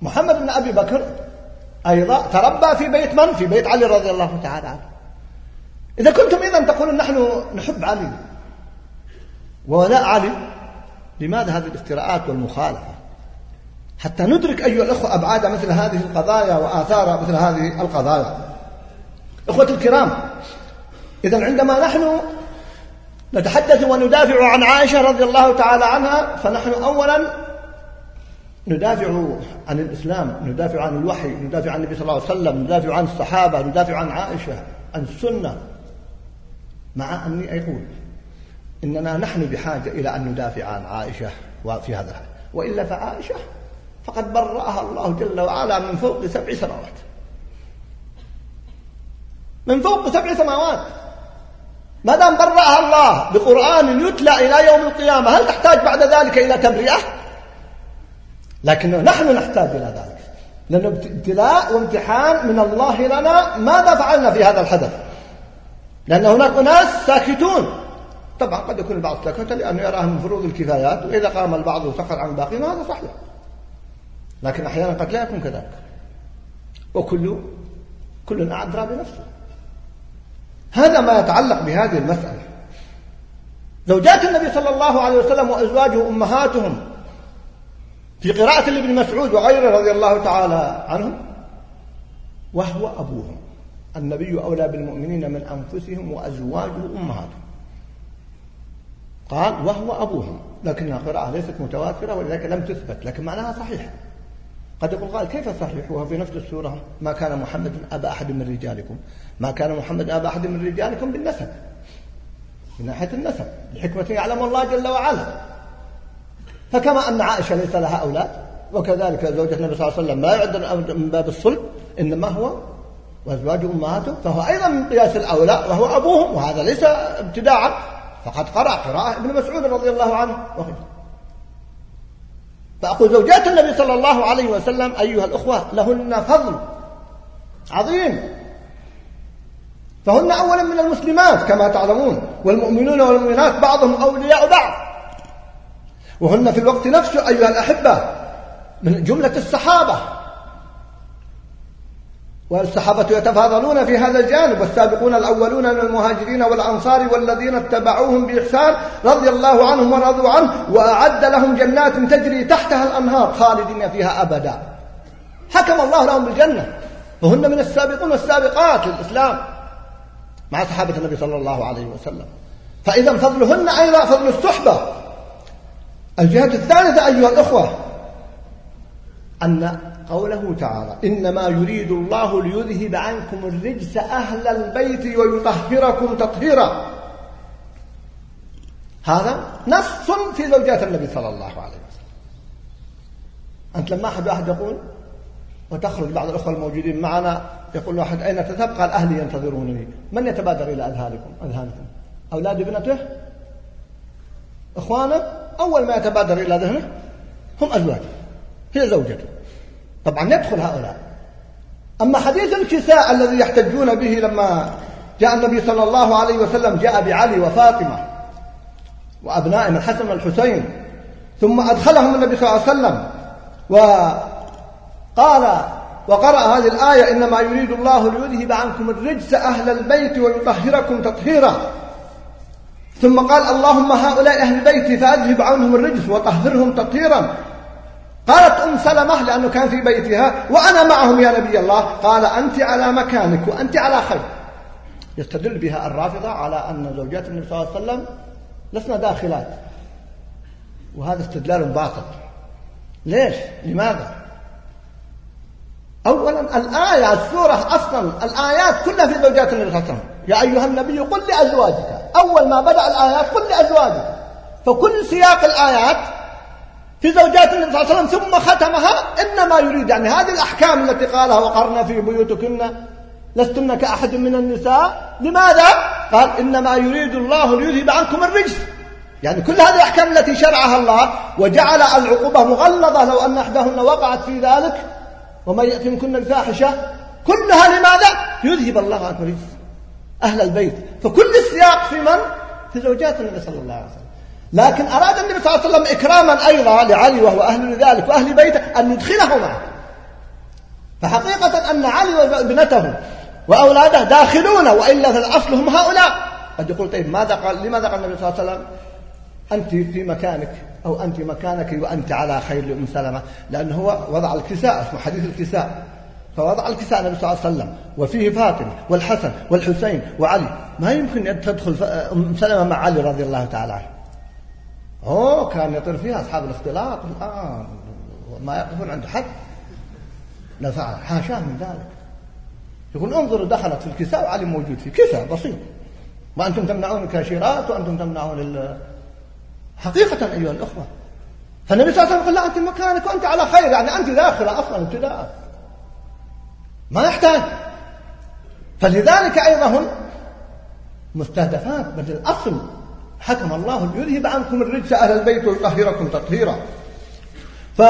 ومحمد بن أبي بكر أيضا تربى في بيت من؟ في بيت علي رضي الله تعالى عنه. إذا كنتم إذا تقولون نحن نحب علي. وولاء علي لماذا هذه الافتراءات والمخالفة. حتى ندرك أيها الأخوة أبعاد مثل هذه القضايا وآثار مثل هذه القضايا. إخوة الكرام إذا عندما نحن نتحدث وندافع عن عائشة رضي الله تعالى عنها فنحن أولا ندافع عن الإسلام ندافع عن الوحي ندافع عن النبي صلى الله عليه وسلم ندافع عن الصحابة ندافع عن عائشة عن السنة. مع أني أقول إننا نحن بحاجة إلى أن ندافع عن عائشة في هذا الحال وإلا فعائشة فقد برأها الله جل وعلا من فوق سبع سماوات. من فوق سبع سماوات. ما دام برأها الله بقرآن يتلى إلى يوم القيامة هل تحتاج بعد ذلك إلى تبرئة؟ لكن نحن نحتاج إلى ذلك. لأنه ابتلاء وامتحان من الله لنا ماذا فعلنا في هذا الحدث؟ لأن هناك أناس ساكتون. طبعا قد يكون البعض ساكت لأنه يراها من فروض الكفايات وإذا قام البعض وسقط عن الباقين هذا صحيح. لكن أحيانا قد لا يكون كذلك. وكل كل أدرى بنفسه. هذا ما يتعلق بهذه المسألة. زوجات النبي صلى الله عليه وسلم وأزواجه أمهاتهم في قراءة لابن مسعود وغيره رضي الله تعالى عنهم وهو أبوهم. النبي أولى بالمؤمنين من أنفسهم وأزواجه أمهاتهم. قال وهو أبوهم. لكنها قراءة ليست متواترة ولذلك لم تثبت لكن معناها صحيح. قد يقول قال كيف صحيح وهو في نفس السورة ما كان محمد أبا أحد من رجالكم. ما كان محمد أبا أحد من رجالكم بالنسب. من ناحية النسب. لحكمة يعلم الله جل وعلا. فكما أن عائشة ليس لها أولاد وكذلك زوجة النبي صلى الله عليه وسلم لا يعد من باب الصلب إنما هو وأزواج أمهاته فهو أيضا من قياس الأولى وهو أبوهم وهذا ليس ابتداعا فقد قرأ قراءة ابن مسعود رضي الله عنه. وغيره فأقول زوجات النبي صلى الله عليه وسلم أيها الأخوة لهن فضل عظيم. فهن أولا من المسلمات كما تعلمون والمؤمنون والمؤمنات بعضهم أولياء بعض. وهن في الوقت نفسه أيها الأحبة من جملة الصحابة. والصحابة يتفاضلون في هذا الجانب والسابقون الأولون من المهاجرين والأنصار والذين اتبعوهم بإحسان رضي الله عنهم ورضوا عنه وأعد لهم جنات تجري تحتها الأنهار خالدين فيها أبدا. حكم الله لهم بالجنة. وهن من السابقون والسابقات للإسلام مع صحابة النبي صلى الله عليه وسلم. فإذا فضلهن أيضا فضل الصحبة. الجهة الثالثة أيها الأخوة أن قوله تعالى إنما يريد الله ليذهب عنكم الرجس أهل البيت ويطهركم تطهيرا. هذا نص في زوجات النبي صلى الله عليه وسلم. أنت لما أحد واحد يقول وتخرج بعض الأخوة الموجودين معنا يقول واحد أين تذهب قال أهلي ينتظرونني. من يتبادر إلى أذهانكم؟ أذهانكم. أولاد ابنته؟ إخوانه؟ أول ما يتبادر إلى ذهنه هم أزواجه هي زوجته. طبعا يدخل هؤلاء. أما حديث الكساء الذي يحتجون به لما جاء النبي صلى الله عليه وسلم جاء بعلي وفاطمة وأبنائهم الحسن والحسين ثم أدخلهم النبي صلى الله عليه وسلم وقال وقرأ هذه الآية إنما يريد الله ليذهب عنكم الرجس أهل البيت ويطهركم تطهيرا. ثم قال اللهم هؤلاء أهل بيتي فأذهب عنهم الرجس وطهرهم تطهيرا. قالت أم سلمة لأنه كان في بيتها وأنا معهم يا نبي الله. قال أنت على مكانك وأنت على خير. يستدل بها الرافضة على أن زوجات النبي صلى الله عليه وسلم لسنا داخلات. وهذا استدلال باطل. ليش؟ لماذا؟ أولا الآية السورة أصلا الآيات كلها في زوجات النبي صلى الله عليه وسلم. يا أيها النبي قل لأزواجك. أول ما بدأ الآيات قل لأزواجك. فكل سياق الآيات في زوجات النبي صلى الله عليه وسلم ثم ختمها إنما يريد يعني هذه الأحكام التي قالها وقرنا في بيوتكن لستن كأحد من النساء. لماذا؟ قال إنما يريد الله ليذهب عنكم الرجس. يعني كل هذه الأحكام التي شرعها الله وجعل العقوبة مغلظة لو أن إحداهن وقعت في ذلك ومن يأتي منكن الفاحشة كلها لماذا؟ يذهب الله عنكم الرجس أهل البيت. فكل السياق في من؟ في زوجات النبي صلى الله عليه وسلم. لكن أراد النبي صلى الله عليه وسلم إكراما أيضا لعلي وهو أهل لذلك وأهل بيته أن يدخله معه. فحقيقة أن علي وابنته وأولاده داخلون وإلا فالأصل هم هؤلاء. قد يقول طيب ماذا قال؟ لماذا قال النبي صلى الله عليه وسلم؟ أنت في مكانك. أو أنت مكانك وأنت على خير لأم سلمة لأنه هو وضع الكساء اسمه حديث الكساء. فوضع الكساء النبي صلى الله عليه وسلم وفيه فاطمة والحسن والحسين وعلي. ما يمكن أن تدخل أم سلمة مع علي رضي الله تعالى عنه. أوه كان يطير فيها أصحاب الاختلاط. الآن ما يقفون عند حد. فعل حاشاه من ذلك. يقول انظروا دخلت في الكساء وعلي موجود فيه كساء بسيط. وأنتم تمنعون الكاشيرات وأنتم تمنعون حقيقة أيها الأخوة. فالنبي صلى الله عليه وسلم قال لا أنت مكانك وأنت على خير يعني أنت داخلة أصلا ابتداء ما يحتاج. فلذلك أيضا هم مستهدفات بل الأصل حكم الله ليذهب عنكم الرجس أهل البيت ويطهركم تطهيرا. ف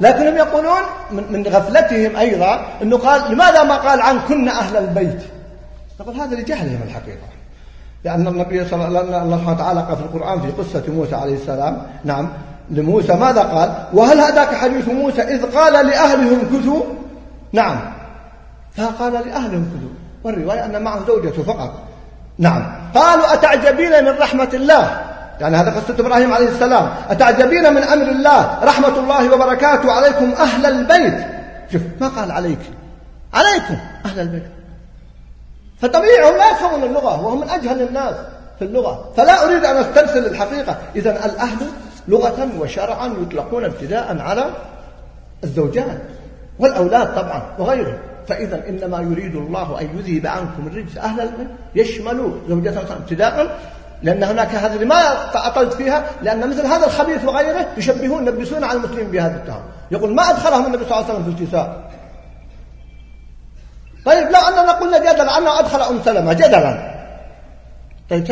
لكنهم يقولون من غفلتهم أيضا أنه قال لماذا ما قال عنكن أهل البيت؟ نقول هذا لجهلهم الحقيقة. لأن النبي صلى الله عليه الله تعالى قال في القرآن في قصة موسى عليه السلام. نعم. لموسى ماذا قال؟ وهل هداك حديث موسى إذ قال لأهلهم كثوا؟ نعم. فقال لأهلهم كثوا. والرواية أن معه زوجته فقط. نعم. قالوا أتعجبين من رحمة الله؟ يعني هذا قصة إبراهيم عليه السلام. أتعجبين من أمر الله؟ رحمة الله وبركاته عليكم أهل البيت. شوف ما قال عليك؟ عليكم أهل البيت. فطبيعي هم لا يفهمون اللغة وهم من أجهل الناس في اللغة. فلا أريد أن أسترسل الحقيقة. إذا الأهل لغة وشرعا يطلقون ابتداء على الزوجات والأولاد طبعا وغيرهم. فإذا إنما يريد الله أن يذهب عنكم الرجس. أهل البيت يشمل زوجته ابتداء لأن هناك هذه ما أطلت فيها لأن مثل هذا الخبيث وغيره يشبهون يلبسون على المسلمين بهذا التهم يقول ما أدخلهم النبي صلى الله عليه وسلم في الكساء؟ طيب لا أننا قلنا جدلا أنه أدخل أم سلمة جدلا. طيب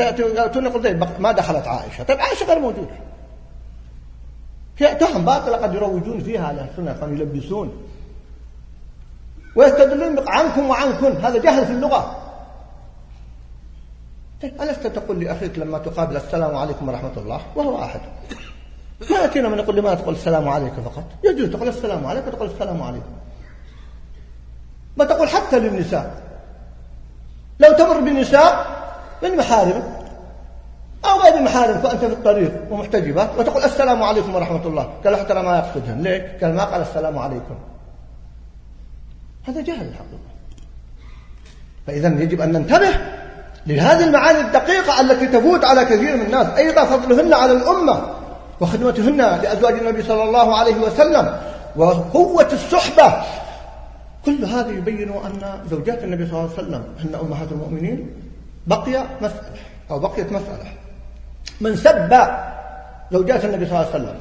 تقول طيب ما دخلت عائشة. طيب عائشة غير موجودة. هي تهم باطلة قد يروجون فيها على السنة قد يلبسون. ويستدلون عنكم وعنكن. هذا جهل في اللغة. طيب ألست تقول لأخيك لما تقابل السلام عليكم ورحمة الله؟ وهو أحد. ما يأتينا من يقول لماذا تقول السلام عليك فقط. يجوز تقول السلام عليك وتقول السلام عليكم. ما تقول حتى للنساء. لو تمر بالنساء من محارمك أو غير محارمك وأنت في الطريق ومحتجبة وتقول السلام عليكم ورحمة الله. قال حتى ما يقصدهن ليه؟ قال ما قال السلام عليكم. هذا جهل الحقيقة فإذا يجب أن ننتبه لهذه المعاني الدقيقة التي تفوت على كثير من الناس. أيضا فضلهن على الأمة وخدمتهن لأزواج النبي صلى الله عليه وسلم وقوة الصحبة كل هذا يبين أن زوجات النبي صلى الله عليه وسلم هن أمهات المؤمنين بقي مسألة أو بقيت مسألة. من سب زوجات النبي صلى الله عليه وسلم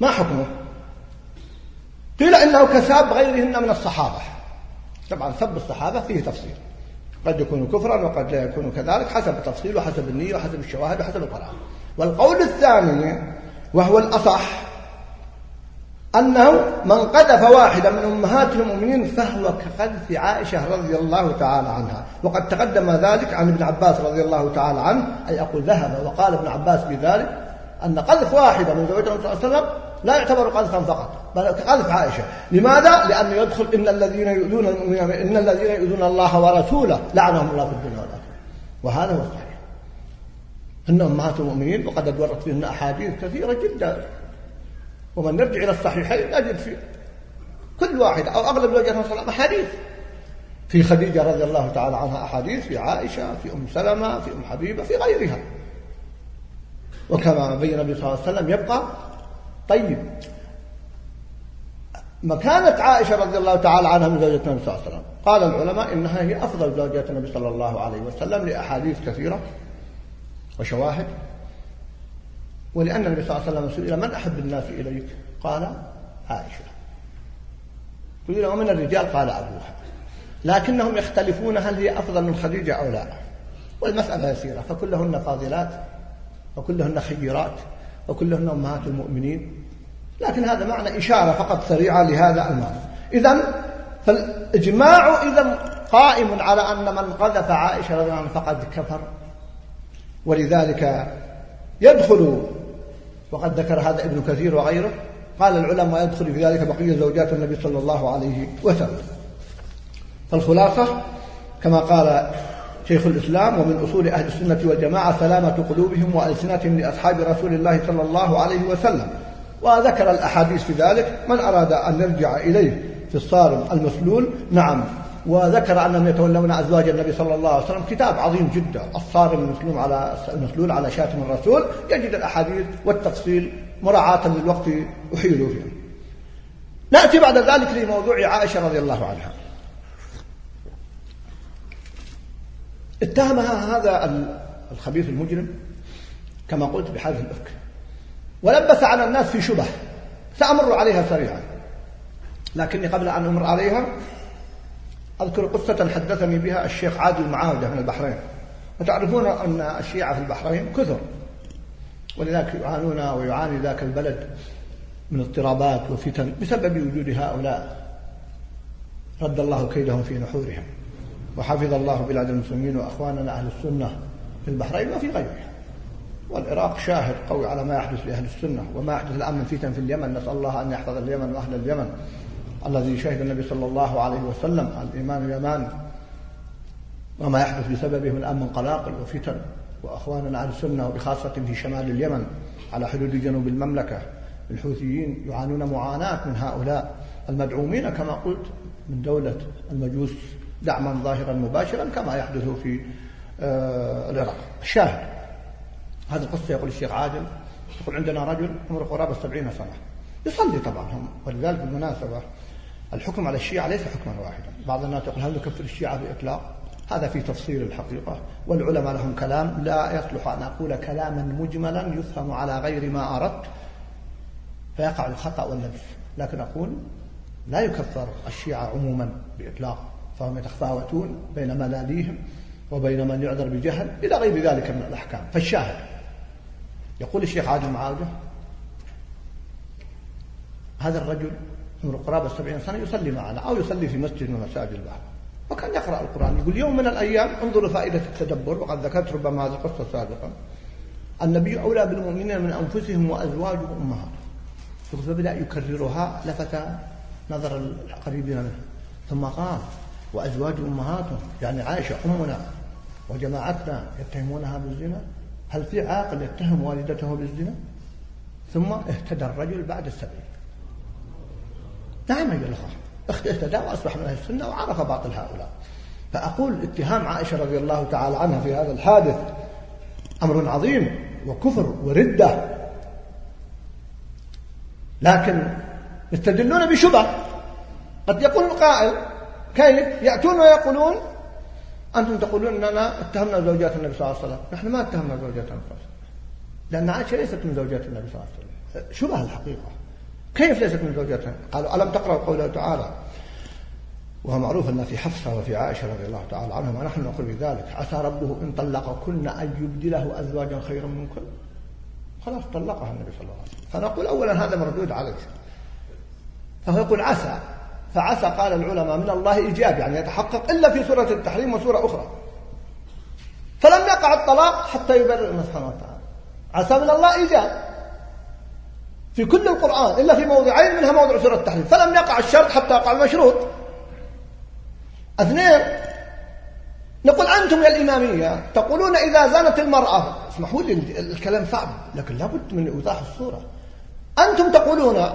ما حكمه؟ قيل إنه كساب غيرهن من الصحابة. طبعا سب الصحابة فيه تفصيل. قد يكون كفرا وقد لا يكون كذلك حسب التفصيل وحسب النية وحسب الشواهد وحسب القرآن. والقول الثاني وهو الأصح أنه من قذف واحدا من أمهات المؤمنين فهو كقذف عائشة رضي الله تعالى عنها. وقد تقدم ذلك عن ابن عباس رضي الله تعالى عنه أي أقول ذهب وقال ابن عباس بذلك أن قذف واحدة من زوجته صلى الله عليه وسلم لا يعتبر قذفا فقط بل كقذف عائشة. لماذا؟ لأنه يدخل إن الذين يؤذون إن الذين يؤذون الله ورسوله لعنهم الله في الدنيا والآخرة. وهذا هو الصحيح. إن أمهات المؤمنين وقد ورد فيهن أحاديث كثيرة جدا. ومن نرجع إلى الصحيحين نجد في كل واحد أو أغلب صلى الله أحاديث في خديجة رضي الله تعالى عنها أحاديث في عائشة في أم سلمة في أم حبيبة في غيرها. وكما بين النبي صلى الله عليه وسلم يبقى طيب. مكانة عائشة رضي الله تعالى عنها من زوجة النبي صلى الله عليه وسلم. قال العلماء إنها هي أفضل زوجات النبي صلى الله عليه وسلم لأحاديث كثيرة وشواهد. ولأن النبي صلى الله عليه وسلم سئل من أحب الناس إليك؟ قال عائشة. قيل ومن الرجال؟ قال أبوها. لكنهم يختلفون هل هي أفضل من خديجة أو لا. والمسألة يسيرة. فكلهن فاضلات وكلهن خيرات وكلهن أمهات المؤمنين. لكن هذا معنى إشارة فقط سريعة لهذا المعنى. إذا فالإجماع إذا قائم على أن من قذف عائشة رضي الله عنها فقد كفر. ولذلك يدخل وقد ذكر هذا ابن كثير وغيره قال العلماء يدخل في ذلك بقية زوجات النبي صلى الله عليه وسلم. فالخلاصة كما قال شيخ الإسلام ومن أصول أهل السنة والجماعة سلامة قلوبهم وألسنتهم لأصحاب رسول الله صلى الله عليه وسلم. وذكر الأحاديث في ذلك من أراد أن يرجع إليه في الصارم المسلول؟ نعم. وذكر أنهم يتولون أزواج النبي صلى الله عليه وسلم. كتاب عظيم جدا. الصارم المسلول على المسلول على شاتم الرسول. يجد الأحاديث والتفصيل مراعاة للوقت أحيل فيه نأتي بعد ذلك لموضوع عائشة رضي الله عنها. اتهمها هذا الخبيث المجرم كما قلت بحادث الإفك. ولبس على الناس في شبه. سأمر عليها سريعا. لكني قبل أن أمر عليها أذكر قصة حدثني بها الشيخ عادل معاودة من البحرين. وتعرفون أن الشيعة في البحرين كثر. ولذلك يعانون ويعاني ذاك البلد من اضطرابات وفتن بسبب وجود هؤلاء. رد الله كيدهم في نحورهم. وحفظ الله بلاد المسلمين وأخواننا أهل السنة في البحرين وفي غيرها والعراق شاهد قوي على ما يحدث لأهل السنة وما يحدث الآن من فتن في اليمن. نسأل الله أن يحفظ اليمن وأهل اليمن. الذي شهد النبي صلى الله عليه وسلم الإيمان يمان وما يحدث بسببه من الآن من قلاقل وفتن وأخواننا على السنة وبخاصة في شمال اليمن على حدود جنوب المملكة. الحوثيين يعانون معاناة من هؤلاء المدعومين كما قلت من دولة المجوس دعما ظاهرا مباشرا كما يحدث في آه، العراق. الشاهد. هذه القصة يقول الشيخ عادل يقول عندنا رجل عمره قرابة السبعين سنة. يصلي طبعا هم ولذلك بالمناسبة الحكم على الشيعة ليس حكما واحدا. بعض الناس يقول هل نكفر الشيعة بإطلاق؟ هذا في تفصيل الحقيقة. والعلماء لهم كلام لا يصلح أن أقول كلاما مجملا يفهم على غير ما أردت. فيقع الخطأ واللبس لكن أقول لا يكفر الشيعة عموما بإطلاق. فهم يتفاوتون بين ملاليهم وبين من يعذر بجهل إلى غير ذلك من الأحكام. فالشاهد يقول الشيخ عادل معاوية هذا الرجل عمره قرابة السبعين سنة يصلي معنا أو يصلي في مسجد من مساجد البحر. وكان يقرأ القرآن يقول يوم من الأيام انظروا فائدة التدبر وقد ذكرت ربما هذه القصة سابقا. النبي أولى بالمؤمنين من أنفسهم وأزواجهم أمهاتهم فبدأ يكررها لفت نظر القريبين منه. ثم قال وأزواج أمهاتهم يعني عائشة أمنا وجماعتنا يتهمونها بالزنا؟ هل في عاقل يتهم والدته بالزنا؟ ثم اهتدى الرجل بعد السبعين. نعم أيها الأخوة اهتدى وأصبح من أهل السنة وعرف باطل هؤلاء. فأقول اتهام عائشة رضي الله تعالى عنها في هذا الحادث أمر عظيم وكفر وردة. لكن يستدلون بشبه قد يقول القائل كيف؟ يأتون ويقولون أنتم تقولون أننا اتهمنا زوجات النبي صلى الله عليه وسلم. نحن ما اتهمنا زوجات النبي صلى الله عليه وسلم. لأن عائشة ليست من زوجات النبي صلى الله عليه وسلم. شبه الحقيقة. كيف ليست من زوجاتها قالوا ألم تقرأوا قوله تعالى؟ وهو معروف أن في حفصة وفي عائشة رضي الله تعالى عنهما ونحن نقول بذلك عسى ربه إن طلقكن أن يبدله أزواجا خيرا منكن؟ خلاص طلقها النبي صلى الله عليه وسلم. فنقول أولا هذا مردود عليك. فهو يقول عسى فعسى قال العلماء من الله إيجاب يعني يتحقق إلا في سورة التحريم وسورة أخرى. فلم يقع الطلاق حتى يبرر الله سبحانه وتعالى. عسى من الله إيجاب في كل القرآن إلا في موضعين منها موضع سورة التحريم. فلم يقع الشرط حتى يقع المشروط اثنين نقول أنتم يا الإمامية تقولون إذا زنت المرأة اسمحوا لي الكلام صعب لكن لابد من إوضاح الصورة. أنتم تقولون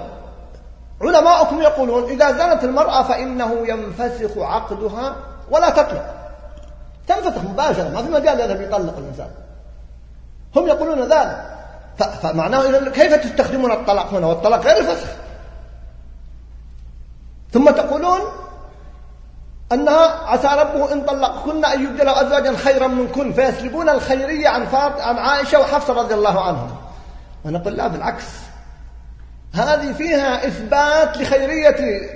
علماؤكم يقولون إذا زنت المرأة فإنه ينفسخ عقدها ولا تطلق. تنفسخ مباشرة ما في مجال يذهب يطلق الإنسان. هم يقولون ذلك. فمعناه إذا كيف تستخدمون الطلاق هنا؟ والطلاق غير الفسخ. ثم تقولون أنها عسى ربه إن طلقكن أن يبدل أزواجا خيرا منكن فيسلبون الخيرية عن عن عائشة وحفصة رضي الله عنهم ونقول لا بالعكس. هذه فيها إثبات لخيرية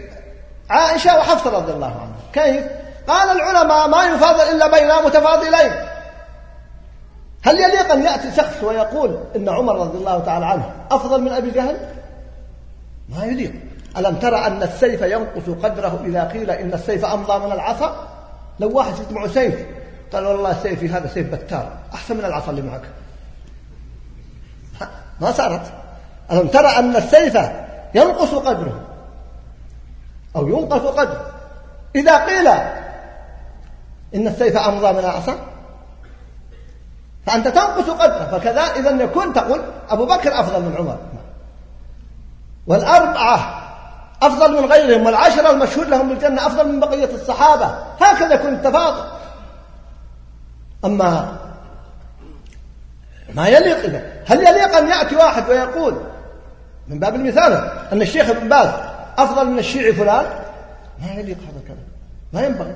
عائشة وحفصة رضي الله عنها. كيف؟ قال العلماء ما يفاضل إلا بين متفاضلين. هل يليق أن يأتي شخص ويقول إن عمر رضي الله تعالى عنه أفضل من أبي جهل؟ ما يليق. ألم ترى أن السيف ينقص قدره إذا قيل إن السيف أمضى من العصا؟ لو واحد معه سيف قال والله سيفي هذا سيف بتار أحسن من العصا اللي معك. ما صارت. ألم ترى أن السيف ينقص قدره؟ أو ينقص قدره. إذا قيل إن السيف أمضى من العصا فأنت تنقص قدره فكذا إذا يكون تقول أبو بكر أفضل من عمر. والأربعة أفضل من غيرهم والعشرة المشهود لهم بالجنة أفضل من بقية الصحابة. هكذا يكون التفاضل. أما ما يليق إذا هل يليق أن يأتي واحد ويقول من باب المثال أن الشيخ ابن باز أفضل من الشيعي فلان؟ ما يليق هذا الكلام. ما ينبغي.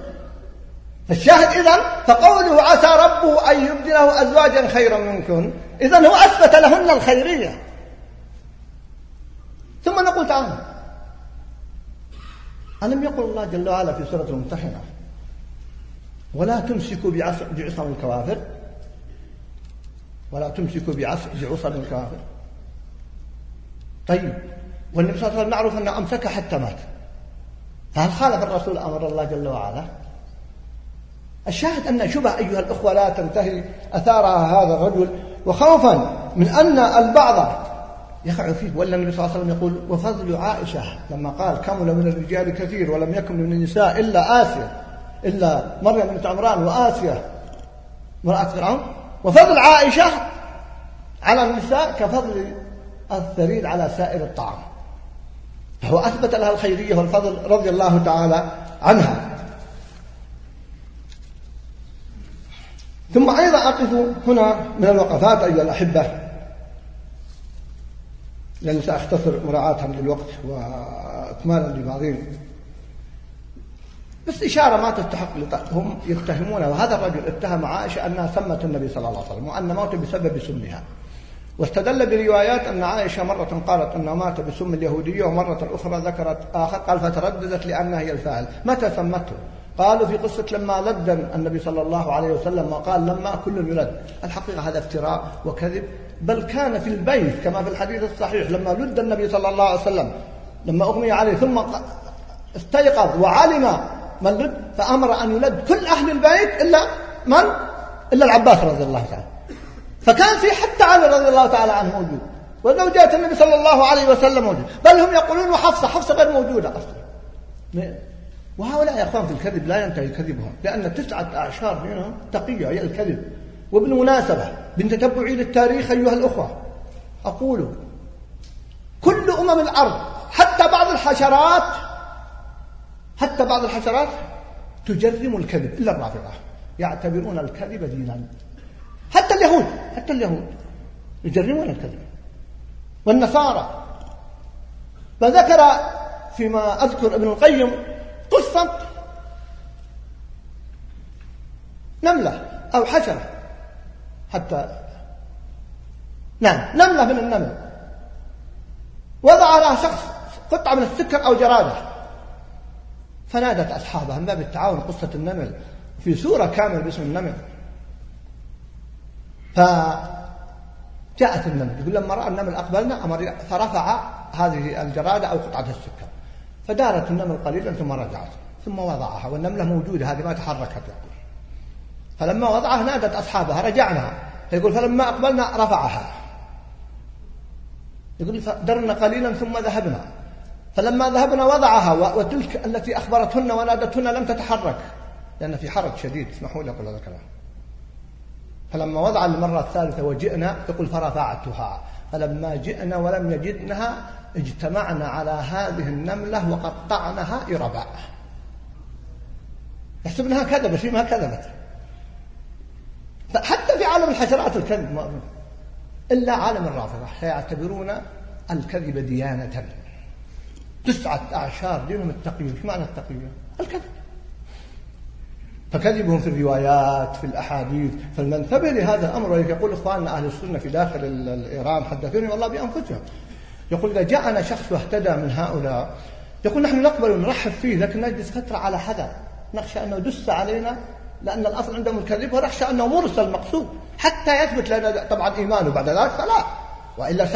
فالشاهد إذن فقوله عسى ربه أن يبدله أزواجا خيرا منكن. إذن هو أثبت لهن الخيرية. ثم نقول تعالى ألم يقل الله جل وعلا في سورة الممتحنة؟ ولا تمسكوا بعصم الكوافر. ولا تمسكوا بعصم الكوافر. طيب. والنبي صلى الله عليه وسلم معروف أنه أمسك حتى مات. فهل خالف الرسول أمر الله جل وعلا؟ الشاهد أن شبه أيها الأخوة لا تنتهي أثارها هذا الرجل وخوفا من أن البعض يقع فيه ولا النبي صلى الله عليه وسلم يقول وفضل عائشة لما قال كمل من الرجال كثير ولم يكن من النساء إلا آسيا إلا مريم بنت عمران وآسيا امرأة فرعون. وفضل عائشة على النساء كفضل الثريد على سائر الطعام. فهو أثبت لها الخيرية والفضل رضي الله تعالى عنها. ثم أيضا أقف هنا من الوقفات أيها الأحبة. لأني سأختصر مراعاة للوقت وإكمالا لبعضهم. بس إشارة ما تستحق هم يتهمون وهذا الرجل اتهم عائشة أنها سمت النبي صلى الله عليه وسلم وأن موت بسبب سمها. واستدل بروايات أن عائشة مرة قالت أنه مات بسم اليهودية ومرة أخرى ذكرت آخر قال فترددت لأنها هي الفاعل. متى سمته؟ قالوا في قصة لما لد النبي صلى الله عليه وسلم وقال لما كل يلد الحقيقة هذا افتراء وكذب بل كان في البيت كما في الحديث الصحيح لما لد النبي صلى الله عليه وسلم لما أغمي عليه ثم استيقظ وعلم من لد فأمر أن يلد كل أهل البيت إلا من؟ إلا العباس رضي الله تعالى. فكان في حتى علي رضي الله تعالى عنه موجود وزوجات النبي صلى الله عليه وسلم موجود بل هم يقولون وحفصة حفصة غير موجودة أصلا. وهؤلاء يا أخوان في الكذب لا ينتهي كذبهم لأن تسعة أعشار منهم تقية هي الكذب. وبالمناسبة بالتتبع للتاريخ أيها الأخوة. أقول كل أمم الأرض حتى بعض الحشرات حتى بعض الحشرات تجرم الكذب إلا الرافضة يعتبرون الكذب دينا. حتى اليهود حتى اليهود يجرمون الكذب. والنصارى. فذكر فيما أذكر ابن القيم قصة نملة أو حشرة. حتى نعم نملة من النمل. وضع لها شخص قطعة من السكر أو جرادة. فنادت أصحابها من باب التعاون قصة النمل في سورة كاملة باسم النمل. فجاءت النمل يقول لما رأى النمل أقبلنا أمر فرفع هذه الجرادة أو قطعة السكر. فدارت النمل قليلا ثم رجعت ثم وضعها والنملة موجودة هذه ما تحركت يقول. فلما وضعها نادت أصحابها رجعنا فيقول فلما أقبلنا رفعها. يقول درنا قليلا ثم ذهبنا. فلما ذهبنا وضعها وتلك التي أخبرتهن ونادتهن لم تتحرك. لأن في حرج شديد اسمحوا لي أقول هذا الكلام. فلما وضع المرة الثالثة وجئنا يقول فرفعتها. فلما جئنا ولم يجدنها اجتمعنا على هذه النملة وقطعناها إرباء يحسبنها كذبت فيما كذبت. حتى في عالم الحشرات الكذب ما إلا عالم الرافضة. سيعتبرون الكذب ديانة. تسعة أعشار دينهم التقية إيش معنى التقية؟ الكذب. فكذبهم في الروايات في الأحاديث. فالمنتبه لهذا الأمر يقول إخواننا أهل السنة في داخل إيران حدثوني والله بأنفسهم. يقول إذا جاءنا شخص واهتدى من هؤلاء يقول نحن نقبل ونرحب فيه لكن نجلس فترة على حذر. نخشى أنه دس علينا لأن الأصل عندهم الكذب ونخشى أنه مرسل مقصود. حتى يثبت لنا طبعا إيمانه بعد ذلك فلا. وإلا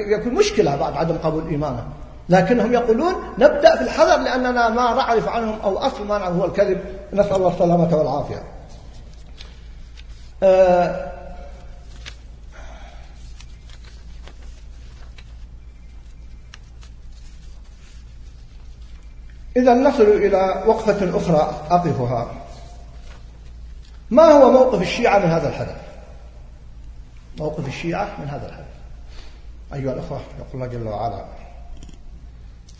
يكون مشكلة بعد عدم قبول إيمانه. لكنهم يقولون نبدأ في الحذر لأننا ما نعرف عنهم أو أصل ما نعرف هو الكذب. نسأل الله السلامة والعافية. آه إذا نصل إلى وقفة أخرى أقفها. ما هو موقف الشيعة من هذا الحدث؟ موقف الشيعة من هذا الحدث. أيها الأخوة يقول الله جل وعلا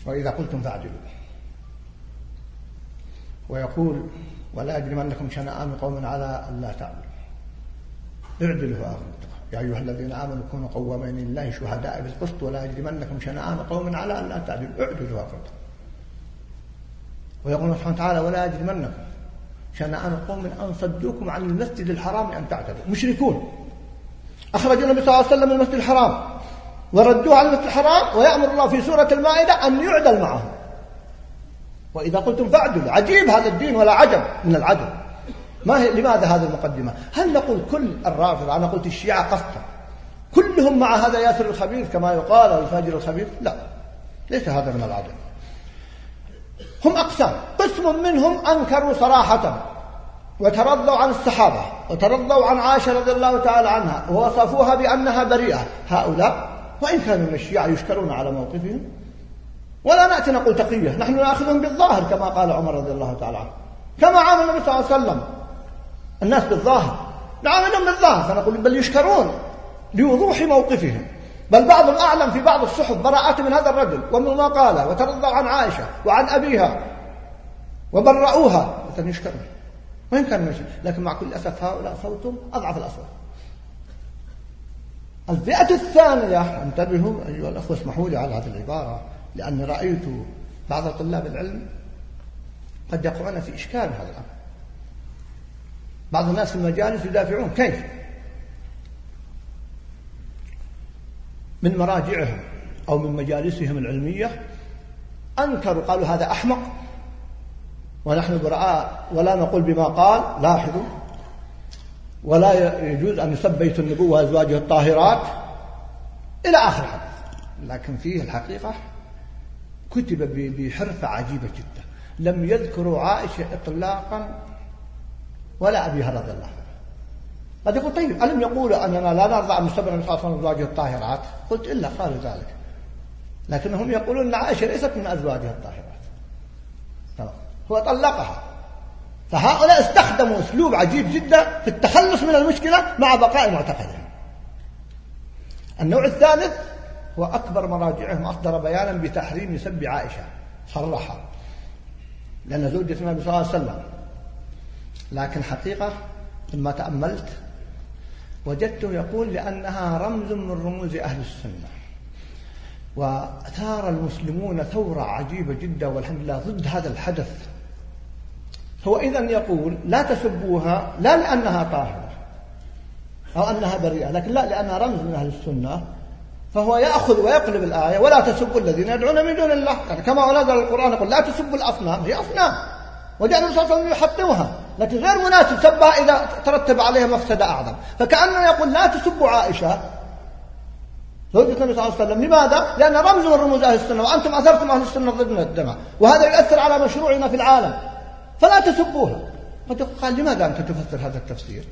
وإذا قلتم فاعدلوا. ويقول ولا يجرمنكم شنآن قوم على أن لا تعدلوا. اعدلوا أغلط يا أيها الذين آمنوا كونوا قوامين لله شهداء بالقسط ولا يجرمنكم شنآن قوم على أن لا تعدلوا. اعدلوا أغلط ويقول سبحانه وتعالى ولا يجرمنكم شنآن قوم أن صدوكم عن المسجد الحرام أن تعتدوا. مشركون. أخرج النبي صلى الله عليه وسلم من المسجد الحرام. وردوه على المسجد الحرام ويأمر الله في سورة المائدة أن يعدل معهم. وإذا قلتم فاعدلوا عجيب هذا الدين ولا عجب من العدل. ما هي لماذا هذه المقدمة؟ هل نقول كل الرافضة أنا قلت الشيعة قصدا كلهم مع هذا ياسر الخبيث كما يقال أو الفاجر الخبيث؟ لا. ليس هذا من العدل. هم أقسام. قسم منهم أنكروا صراحة وترضوا عن الصحابة وترضوا عن عائشة رضي الله تعالى عنها ووصفوها بأنها بريئة. هؤلاء وإن كانوا من الشيعة يشكرون على موقفهم ولا نأتي نقول تقية نحن نأخذهم بالظاهر كما قال عمر رضي الله تعالى عنه. كما عامل النبي صلى الله عليه وسلم. الناس بالظاهر. نعاملهم بالظاهر فنقول بل يشكرون لوضوح موقفهم. بل بعضهم أعلم في بعض الصحف براءة من هذا الرجل ومن ما قال وترضوا عن عائشة وعن أبيها وبرؤوها مثلا يشكرون. وين كان لكن مع كل أسف هؤلاء صوتهم أضعف الأصوات. الفئة الثانية انتبهوا أيها الأخوة اسمحوا لي على هذه العبارة لأني رأيت بعض طلاب العلم قد يقعون في إشكال هذا الأمر. بعض الناس في المجالس يدافعون كيف؟ من مراجعهم أو من مجالسهم العلمية أنكروا قالوا هذا أحمق ونحن براء ولا نقول بما قال لاحظوا ولا يجوز أن يسب بيت النبوة وأزواجه الطاهرات إلى آخر حدث لكن فيه الحقيقة كتب بحرفة عجيبة جدا. لم يذكروا عائشة إطلاقا ولا أبيها رضي الله عنها. قد يقول طيب ألم يقولوا أننا لا نرضى عن مستبر النبي صلى الله عليه أزواجه الطاهرات؟ قلت إلا قالوا ذلك. لكنهم يقولون أن عائشة ليست من أزواجها الطاهرات. هو طلقها. فهؤلاء استخدموا أسلوب عجيب جدا في التخلص من المشكلة مع بقاء معتقدهم النوع الثالث هو أكبر مراجعهم أصدر بيانا بتحريم سب عائشة. صرحها. لأن زوجة النبي صلى الله عليه وسلم. لكن حقيقة لما تأملت وجدته يقول لأنها رمز من رموز أهل السنة. وثار المسلمون ثورة عجيبة جدا والحمد لله ضد هذا الحدث. هو إذا يقول لا تسبوها لا لأنها طاهرة أو أنها بريئة لكن لا لأنها رمز من أهل السنة فهو يأخذ ويقلب الآية ولا تسبوا الذين يدعون من دون الله. يعني كما نزل القرآن يقول لا تسبوا الأصنام هي أصنام. وجاء النبي صلى الله عليه وسلم يحطمها لكن غير مناسب سبها إذا ترتب عليها مفسدة أعظم. فكأنه يقول لا تسبوا عائشة. زوجة النبي صلى الله عليه وسلم لماذا؟ لأن رمز من رموز أهل السنة وأنتم أثرتم أهل السنة ضد الدماء. وهذا يؤثر على مشروعنا في العالم. فلا تسبوها. قال لماذا أنت تفسر هذا التفسير؟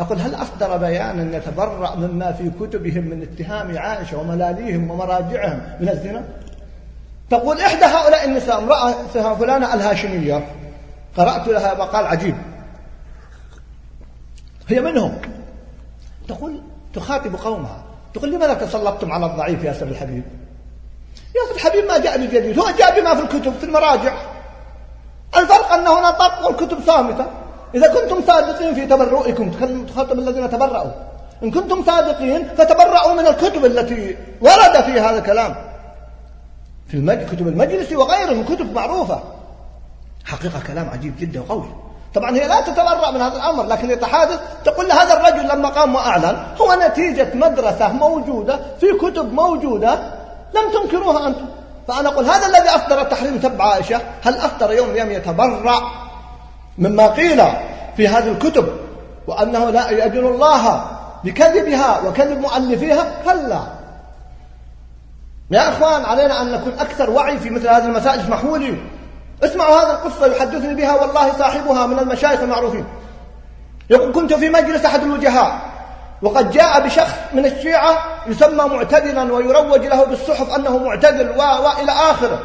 أقول هل أصدر بيانا يتبرأ مما في كتبهم من اتهام عائشة وملاليهم ومراجعهم من الزنا؟ تقول إحدى هؤلاء النساء امرأة فلانة الهاشمية. قرأت لها مقال عجيب. هي منهم. تقول تخاطب قومها. تقول لماذا تسلطتم على الضعيف يا سيد الحبيب؟ يا سيد الحبيب ما جاء بجديد هو جاء بما في الكتب في المراجع. الفرق أنه نطق والكتب صامتة. إذا كنتم صادقين في تبرؤكم تخاطب الذين تبرؤوا. إن كنتم صادقين فتبرؤوا من الكتب التي ورد فيها هذا الكلام. في المج... كتب المجلس وغيره من كتب معروفة. حقيقة كلام عجيب جدا وقوي. طبعا هي لا تتبرأ من هذا الأمر لكن يتحادث تقول هذا الرجل لما قام وأعلن هو نتيجة مدرسة موجودة في كتب موجودة لم تنكروها أنتم. فأنا أقول هذا الذي أصدر التحريم تبع عائشة هل أصدر يوم من يتبرأ مما قيل في هذه الكتب وأنه لا يأذن الله بكذبها وكذب مؤلفيها كلا. يا أخوان علينا أن نكون أكثر وعي في مثل هذه المسائل. اسمحوا لي. اسمعوا هذه القصة يحدثني بها والله صاحبها من المشايخ المعروفين. يقول كنت في مجلس أحد الوجهاء. وقد جاء بشخص من الشيعة يسمى معتدلا ويروج له بالصحف أنه معتدل. وإلى آخره.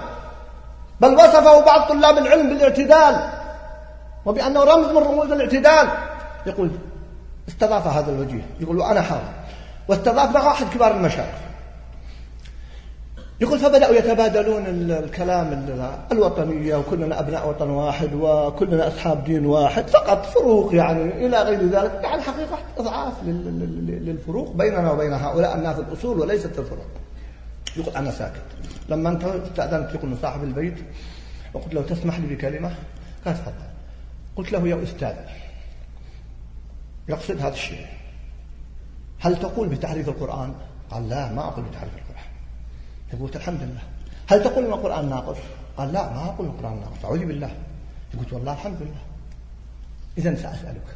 بل وصفه بعض طلاب العلم بالاعتدال وبأنه رمز من رموز الاعتدال. يقول استضاف هذا الوجيه. يقول وأنا حاضر. واستضاف معه أحد كبار المشايخ. يقول فبدأوا يتبادلون الكلام الوطنية وكلنا أبناء وطن واحد وكلنا أصحاب دين واحد فقط فروق يعني إلى غير ذلك. يعني حقيقة إضعاف للفروق بيننا وبين هؤلاء الناس الأصول وليست الفروق. يقول أنا ساكت. لما أنت استأذنت يقول صاحب البيت وقلت له تسمح لي بكلمة؟ قال تفضل. قلت له يا أستاذ يقصد هذا الشيء. هل تقول بتحريف القرآن؟ قال لا ما أقول بتحريف القرآن. قلت الحمد لله. هل تقول إن القرآن ناقص؟ قال لا ما أقول القرآن ناقص. أعوذ بالله. قلت والله الحمد لله. إذا سأسألك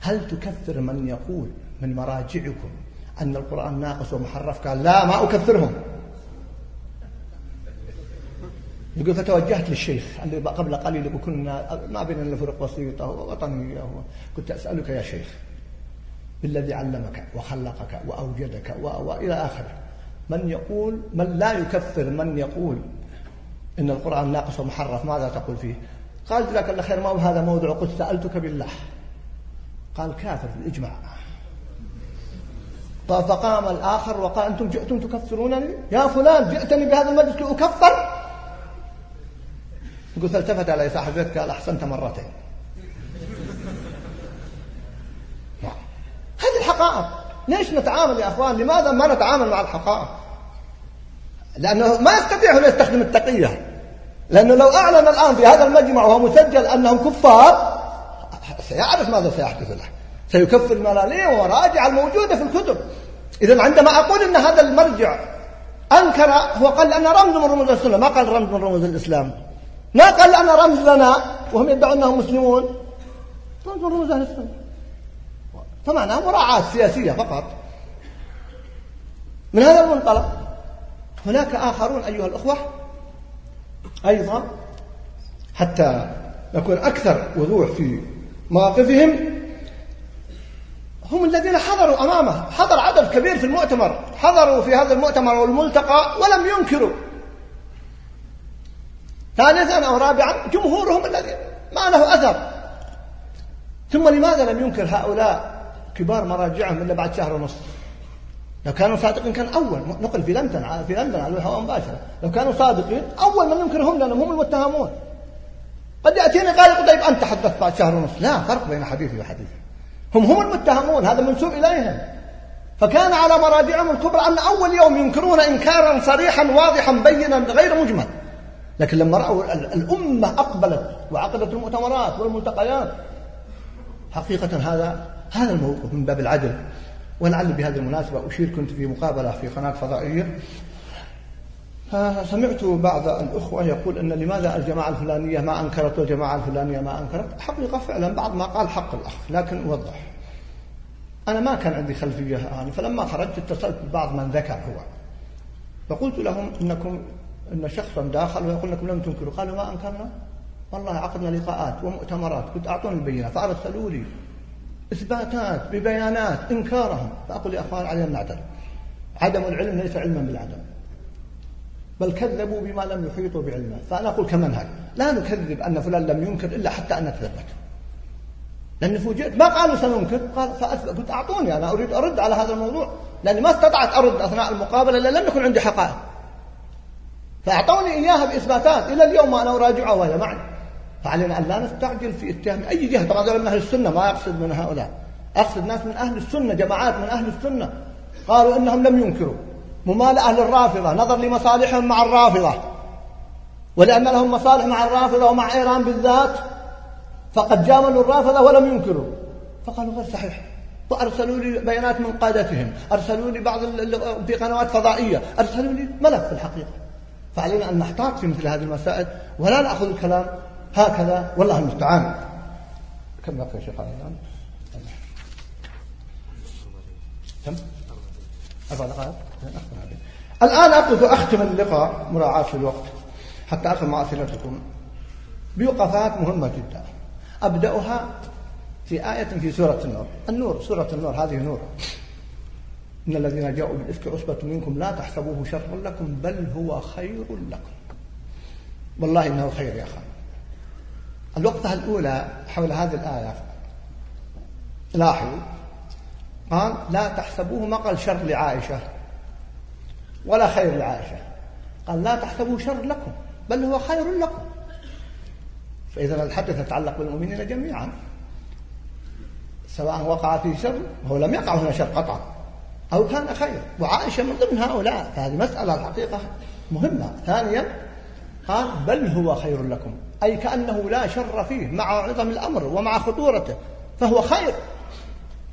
هل تكفر من يقول من مراجعكم أن القرآن ناقص ومحرف؟ قال لا ما أكفرهم. يقول فتوجهت للشيخ اللي قبل قليل يقول كنا ما بيننا إلا بسيطة وطنيه كنت أسألك يا شيخ بالذي علمك وخلقك وأوجدك والى آخره. من يقول من لا يكفر من يقول إن القرآن ناقص ومحرف ماذا تقول فيه؟ قال جزاك الله خير ما هو هذا موضوع قلت سألتك بالله. قال كافر بالإجماع. فقام الآخر وقال أنتم جئتم تكفرونني؟ يا فلان جئتني بهذا المجلس لأكفر؟ يقول فالتفت علي صاحب البيت قال أحسنت مرتين. هذه الحقائق. ليش نتعامل يا أخوان؟ لماذا ما نتعامل مع الحقائق؟ لأنه ما يستطيع أن يستخدم التقية. لأنه لو أعلن الآن في هذا المجمع وهو مسجل أنهم كفار سيعرف ماذا سيحدث له. سيكفر الملاليم وراجع الموجودة في الكتب. إذا عندما أقول أن هذا المرجع أنكر هو قال أنا رمز من رموز السنة ما قال رمز من رموز الإسلام؟ ما قال أنا رمز لنا وهم يدعون أنهم مسلمون. رمز من رموز أهل السنة فمعناها مراعاة سياسية فقط. من هذا المنطلق هناك آخرون أيها الأخوة أيضا حتى نكون أكثر وضوح في مواقفهم هم الذين حضروا أمامه حضر عدد كبير في المؤتمر حضروا في هذا المؤتمر والملتقى ولم ينكروا. ثالثا أو رابعا جمهورهم الذي ما له أثر. ثم لماذا لم ينكر هؤلاء؟ كبار مراجعهم إلا بعد شهر ونصف لو كانوا صادقين كان أول نقل في لندن في لندن على الهواء مباشرة. لو كانوا صادقين أول من ينكرهم لأنهم هم المتهمون. قد يأتيني قال طيب أنت حدثت بعد شهر ونصف لا فرق بين حديثي وحديثي. هم هم المتهمون هذا منسوب إليهم. فكان على مراجعهم الكبرى أن أول يوم ينكرون إنكارا صريحا واضحا بينا غير مجمل. لكن لما رأوا الأمة أقبلت وعقدت المؤتمرات والملتقيات حقيقة هذا هذا الموقف من باب العدل. ولعل بهذه المناسبة أشير كنت في مقابلة في قناة فضائية. فسمعت بعض الأخوة يقول أن لماذا الجماعة الفلانية ما أنكرت والجماعة الفلانية ما أنكرت؟ حقيقة فعلا بعض ما قال حق الأخ لكن أوضح أنا ما كان عندي خلفية آن فلما خرجت اتصلت ببعض من ذكر هو. فقلت لهم إنكم إن شخصا داخل ويقول لكم لم تنكروا. قالوا ما أنكرنا؟ والله عقدنا لقاءات ومؤتمرات كنت أعطوني البينات فأرسلوا لي إثباتات ببيانات إنكارهم. فأقول يا أخوان علينا نعترف عدم العلم ليس علما بالعدم. بل كذبوا بما لم يحيطوا بعلمه. فأنا أقول كمنهج لا نكذب أن فلان لم ينكر إلا حتى أن نتثبت لأني فوجئت. ما قالوا سننكر؟ قال فأثبت. قلت أعطوني أنا. أريد أرد على هذا الموضوع. لأني ما استطعت أرد أثناء المقابلة إلا لم يكن عندي حقائق. فأعطوني إياها بإثباتات. إلى اليوم أنا أراجعها وهي معي. فعلينا أن لا نستعجل في اتهام أي جهة. طبعا من أهل السنة ما أقصد من هؤلاء. أقصد ناس من أهل السنة جماعات من أهل السنة. قالوا إنهم لم ينكروا. ممالئة للرافضة نظر لمصالحهم مع الرافضة. ولأن لهم مصالح مع الرافضة ومع إيران بالذات فقد جاملوا الرافضة ولم ينكروا. فقالوا غير صحيح. وأرسلوا لي بيانات من قادتهم. أرسلوا لي بعض في قنوات فضائية. أرسلوا لي ملف في الحقيقة. فعلينا أن نحتاط في مثل هذه المسائل ولا نأخذ الكلام هكذا والله المستعان. كم بقي يا شيخ؟ الآن كم؟ أربع دقائق. الآن أقف أختم اللقاء مراعاة الوقت حتى أختم مع أسئلتكم بوقفات مهمة جدا. أبدأها في آية في سورة النور. النور سورة النور هذه نور. إن الذين جاءوا بالإفك عصبة منكم لا تحسبوه شرا لكم بل هو خير لكم. والله إنه خير يا أخوان الوقفة الأولى حول هذه الآية. لاحظوا. قال لا تحسبوه ما قال شر لعائشة. ولا خير لعائشة. قال لا تحسبوا شر لكم بل هو خير لكم. فإذا الحدث يتعلق بالمؤمنين جميعا. سواء وقع فيه شر هو لم يقع هنا شر قطعا. أو كان خير. وعائشة من ضمن هؤلاء. فهذه مسألة الحقيقة مهمة. ثانيا قال بل هو خير لكم. أي كأنه لا شر فيه مع عظم الأمر ومع خطورته فهو خير.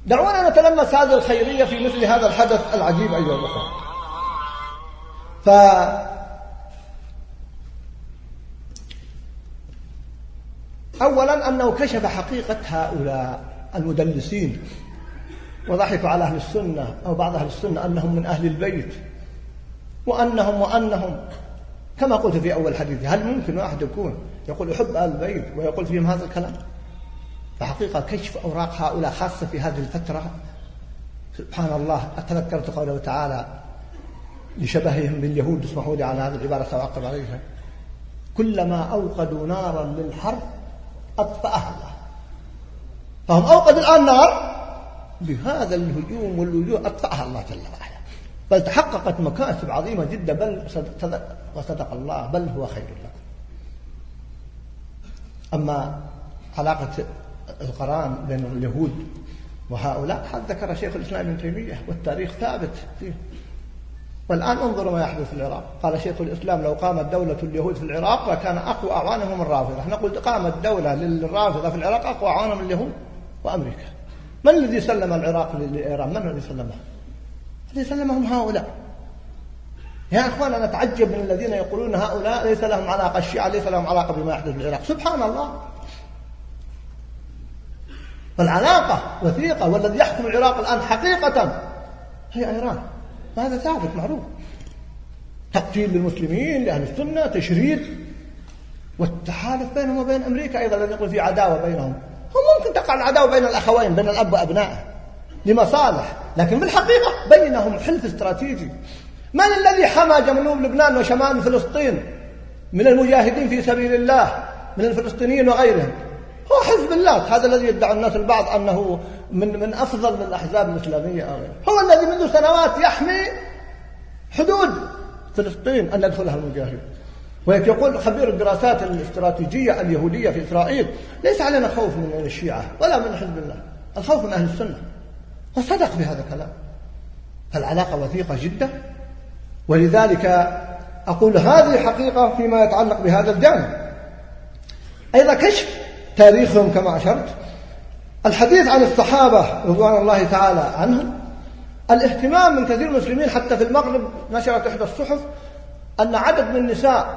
دعونا نتلمس هذه الخيرية في مثل هذا الحدث العجيب أيها الأخوة. ف أولا أنه كشف حقيقة هؤلاء المدلسين وضحكوا على أهل السنة أو بعض أهل السنة أنهم من أهل البيت وأنهم وأنهم كما قلت في أول حديث هل ممكن واحد يكون يقول يحب أهل البيت ويقول فيهم هذا الكلام؟ فحقيقة كشف أوراق هؤلاء خاصة في هذه الفترة. سبحان الله أتذكرت قوله تعالى لشبههم باليهود اسمحوا لي على هذه العبارة سأعقب عليها. كلما أوقدوا نارا للحرب أطفأها الله. فهم أوقدوا الآن نار بهذا الهجوم واللجوء أطفأها الله جل وعلا. بل تحققت مكاسب عظيمة جدا بل وصدق الله بل هو خير لكم. أما علاقة القرآن بين اليهود وهؤلاء هذا ذكر شيخ الإسلام ابن تيمية والتاريخ ثابت فيه. والآن انظروا ما يحدث في العراق. قال شيخ الإسلام لو قامت دولة اليهود في العراق لكان أقوى أعوانهم الرافضة. إحنا قلت قامت دولة للرافضة في العراق أقوى أعوانهم اليهود وأمريكا. من الذي سلم العراق لإيران من الذي سلمها الذي سلمهم هؤلاء. يا أخوان أنا أتعجب من الذين يقولون هؤلاء ليس لهم علاقة الشيعة ليس لهم علاقة بما يحدث في العراق. سبحان الله. فالعلاقة وثيقة والذي يحكم العراق الآن حقيقة هي إيران. هذا ثابت؟ معروف. تقتيل للمسلمين لأهل السنة تشريد والتحالف بينهم وبين أمريكا أيضا الذي يقول في عداوة بينهم. هو ممكن تقع العداوة بين الأخوين بين الأب وأبنائه لمصالح لكن بالحقيقة بينهم حلف استراتيجي. من الذي حمى جنوب لبنان وشمال فلسطين؟ من المجاهدين في سبيل الله من الفلسطينيين وغيرهم. هو حزب الله هذا الذي يدعي الناس البعض أنه من من أفضل الأحزاب الإسلامية هو الذي منذ سنوات يحمي حدود فلسطين أن يدخلها المجاهد ويقول خبير الدراسات الاستراتيجية اليهودية في إسرائيل ليس علينا خوف من الشيعة ولا من حزب الله الخوف من أهل السنة. وصدق في هذا الكلام. فالعلاقة وثيقة جدا. ولذلك أقول هذه حقيقة فيما يتعلق بهذا الجانب. أيضا كشف تاريخهم كما أشرت. الحديث عن الصحابة رضوان الله تعالى عنهم. الاهتمام من كثير المسلمين حتى في المغرب نشرت إحدى الصحف أن عدد من النساء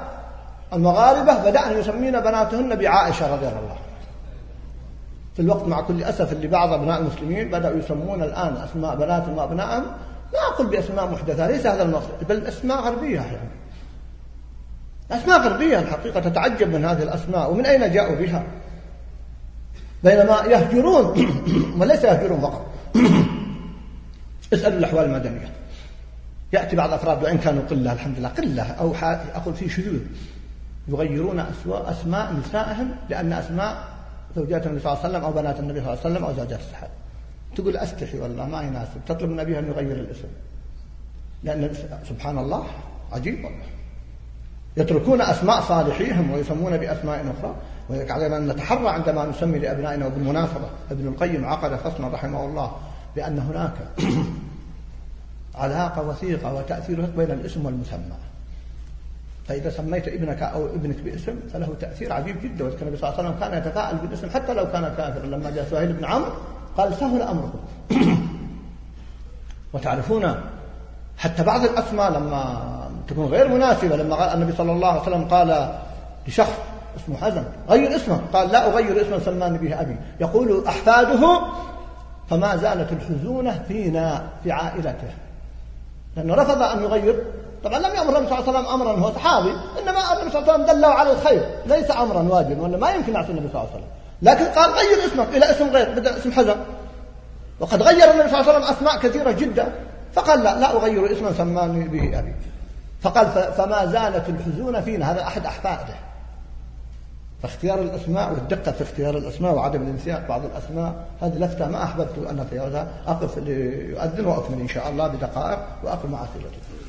المغاربة بدأن يسمين بناتهن بعائشة رضي الله في الوقت مع كل أسف اللي بعض أبناء المسلمين بدأوا يسمون الآن أسماء بناتهم وأبنائهم لا أقول بأسماء محدثة ليس هذا المقصد بل أسماء غربية يعني أسماء غربية الحقيقة تتعجب من هذه الأسماء ومن أين جاءوا بها؟ بينما يهجرون وليس يهجرون فقط. اسألوا الأحوال المدنية. يأتي بعض الأفراد وإن كانوا قلة الحمد لله قلة أو أقول في شذوذ. يغيرون أسماء نسائهم لأن أسماء زوجات النبي صلى الله عليه وسلم أو بنات النبي صلى الله عليه وسلم أو زوجات الصحابة. تقول أستحي والله ما يناسب. تطلب من أبيها أن يغير الاسم. لأن سبحان الله عجيب والله. يتركون أسماء صالحيهم ويسمون بأسماء أخرى. علينا أن نتحرى عندما نسمي لأبنائنا وبالمناسبة ابن القيم عقد فصلا رحمه الله بأن هناك علاقة وثيقة وتأثير بين الاسم والمسمى. فإذا سميت ابنك أو ابنك باسم فله تأثير عجيب جدا. وذلك النبي صلى الله عليه وسلم كان يتفاءل بالاسم حتى لو كان كافرا. لما جاء سهيل بن عمرو قال سهل أمركم وتعرفون حتى بعض الأسماء لما تكون غير مناسبة لما قال النبي صلى الله عليه وسلم قال لشخص اسمه حزن غير اسمه قال لا أغير اسما سماني به أبي. يقول أحفاده فما زالت الحزونة فينا في عائلته. لأنه رفض أن يغير. طبعا لم يأمر النبي صلى الله عليه وسلم أمرا هو صحابي إنما النبي صلى الله عليه وسلم دله على الخير ليس أمرا واجبا ولا ما يمكن يعصي النبي صلى الله عليه وسلم. لكن قال غير اسمك إلى اسم غير بدأ اسم حزن وقد غير النبي صلى الله عليه وسلم أسماء كثيرة جدا. فقال لا لا أغير اسما سماني به أبي. فقال فما زالت الحزون فينا. هذا أحد أحفاده. فاختيار الأسماء والدقة في اختيار الأسماء وعدم الانسياق بعض الأسماء هذه لفتة ما أحببت أن أتجاوزها أقف ليؤذن وأكمل إن شاء الله بدقائق وأقف مع أسئلتكم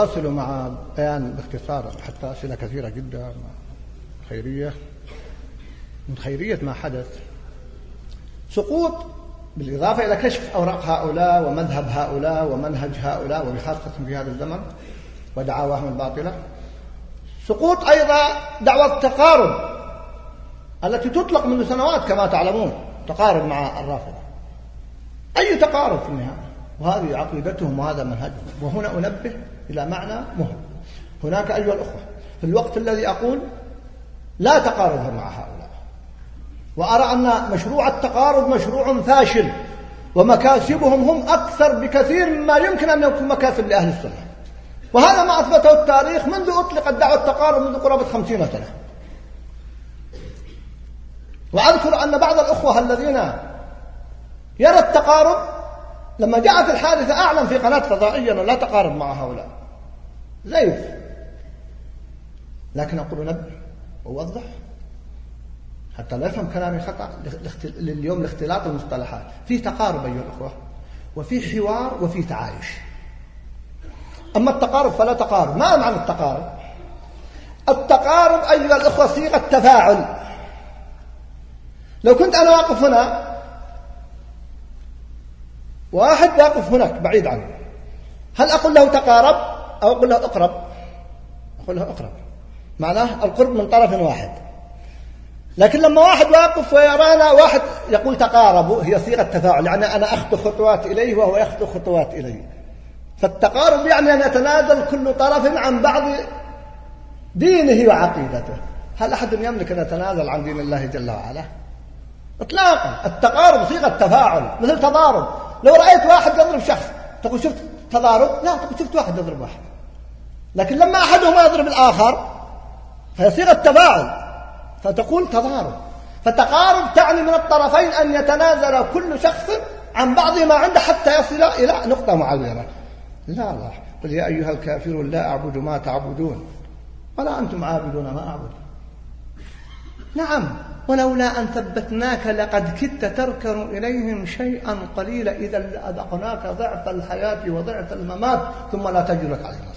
أواصل مع بيان باختصار حتى أسئلة كثيرة جدا خيرية. من خيرية ما حدث. سقوط بالإضافة إلى كشف أوراق هؤلاء ومذهب هؤلاء ومنهج هؤلاء وبخاصة في هذا الزمن ودعاواهم الباطلة. سقوط أيضا دعوة التقارب التي تطلق منذ سنوات كما تعلمون تقارب مع الرافضة. أي تقارب في النهاية؟ وهذه عقيدتهم وهذا منهجهم. وهنا أنبه إلى معنى مهم. هناك أيها الأخوة في الوقت الذي أقول لا تقارب مع هؤلاء. وأرى أن مشروع التقارب مشروع فاشل ومكاسبهم هم أكثر بكثير مما يمكن أن يكون مكاسب لأهل السنة. وهذا ما أثبته التاريخ منذ أطلقت دعوة التقارب منذ قرابة خمسين سنة. وأذكر أن بعض الأخوة الذين يرى التقارب لما جاءت الحادثة أعلن في قناة فضائية أنه لا تقارب مع هؤلاء. زيف لكن أقول نبه ووضح حتى لا يفهم كلامي خطأ. لليوم لاختلاط المصطلحات. في تقارب أيها الأخوة. وفي حوار وفي تعايش. أما التقارب فلا تقارب. ما معنى التقارب؟ التقارب أيها الأخوة صيغة تفاعل. لو كنت أنا واقف هنا واحد واقف هناك بعيد عنه هل أقول له تقارب؟ أو أقول له اقرب. أقول له اقرب. معناه القرب من طرف واحد. لكن لما واحد واقف ويرانا واحد يقول تقاربوا هي صيغة تفاعل. يعني أنا أخطو خطوات إليه وهو يخطو خطوات إلي. فالتقارب يعني أن يتنازل كل طرف عن بعض دينه وعقيدته. هل أحد يملك أن يتنازل عن دين الله جل وعلا؟ إطلاقا. التقارب صيغة تفاعل مثل تضارب. لو رأيت واحد يضرب شخص تقول شفت تضارب؟ لا تقول شفت واحد يضرب واحد. لكن لما أحدهما يضرب الآخر فيصير التفاعل فتقول تضارب. فتقارب تعني من الطرفين أن يتنازل كل شخص عن بعض ما عنده حتى يصل إلى نقطة معينة. لا الله قل يا أيها الكافرون لا أعبد ما تعبدون. ولا أنتم عابدون ما أعبد. نعم. ولولا أن ثبتناك لقد كدت تركن إليهم شيئا قليلا. إذا لأذقناك ضعف الحياة وضعف الممات ثم لا تجد لك عليه نصير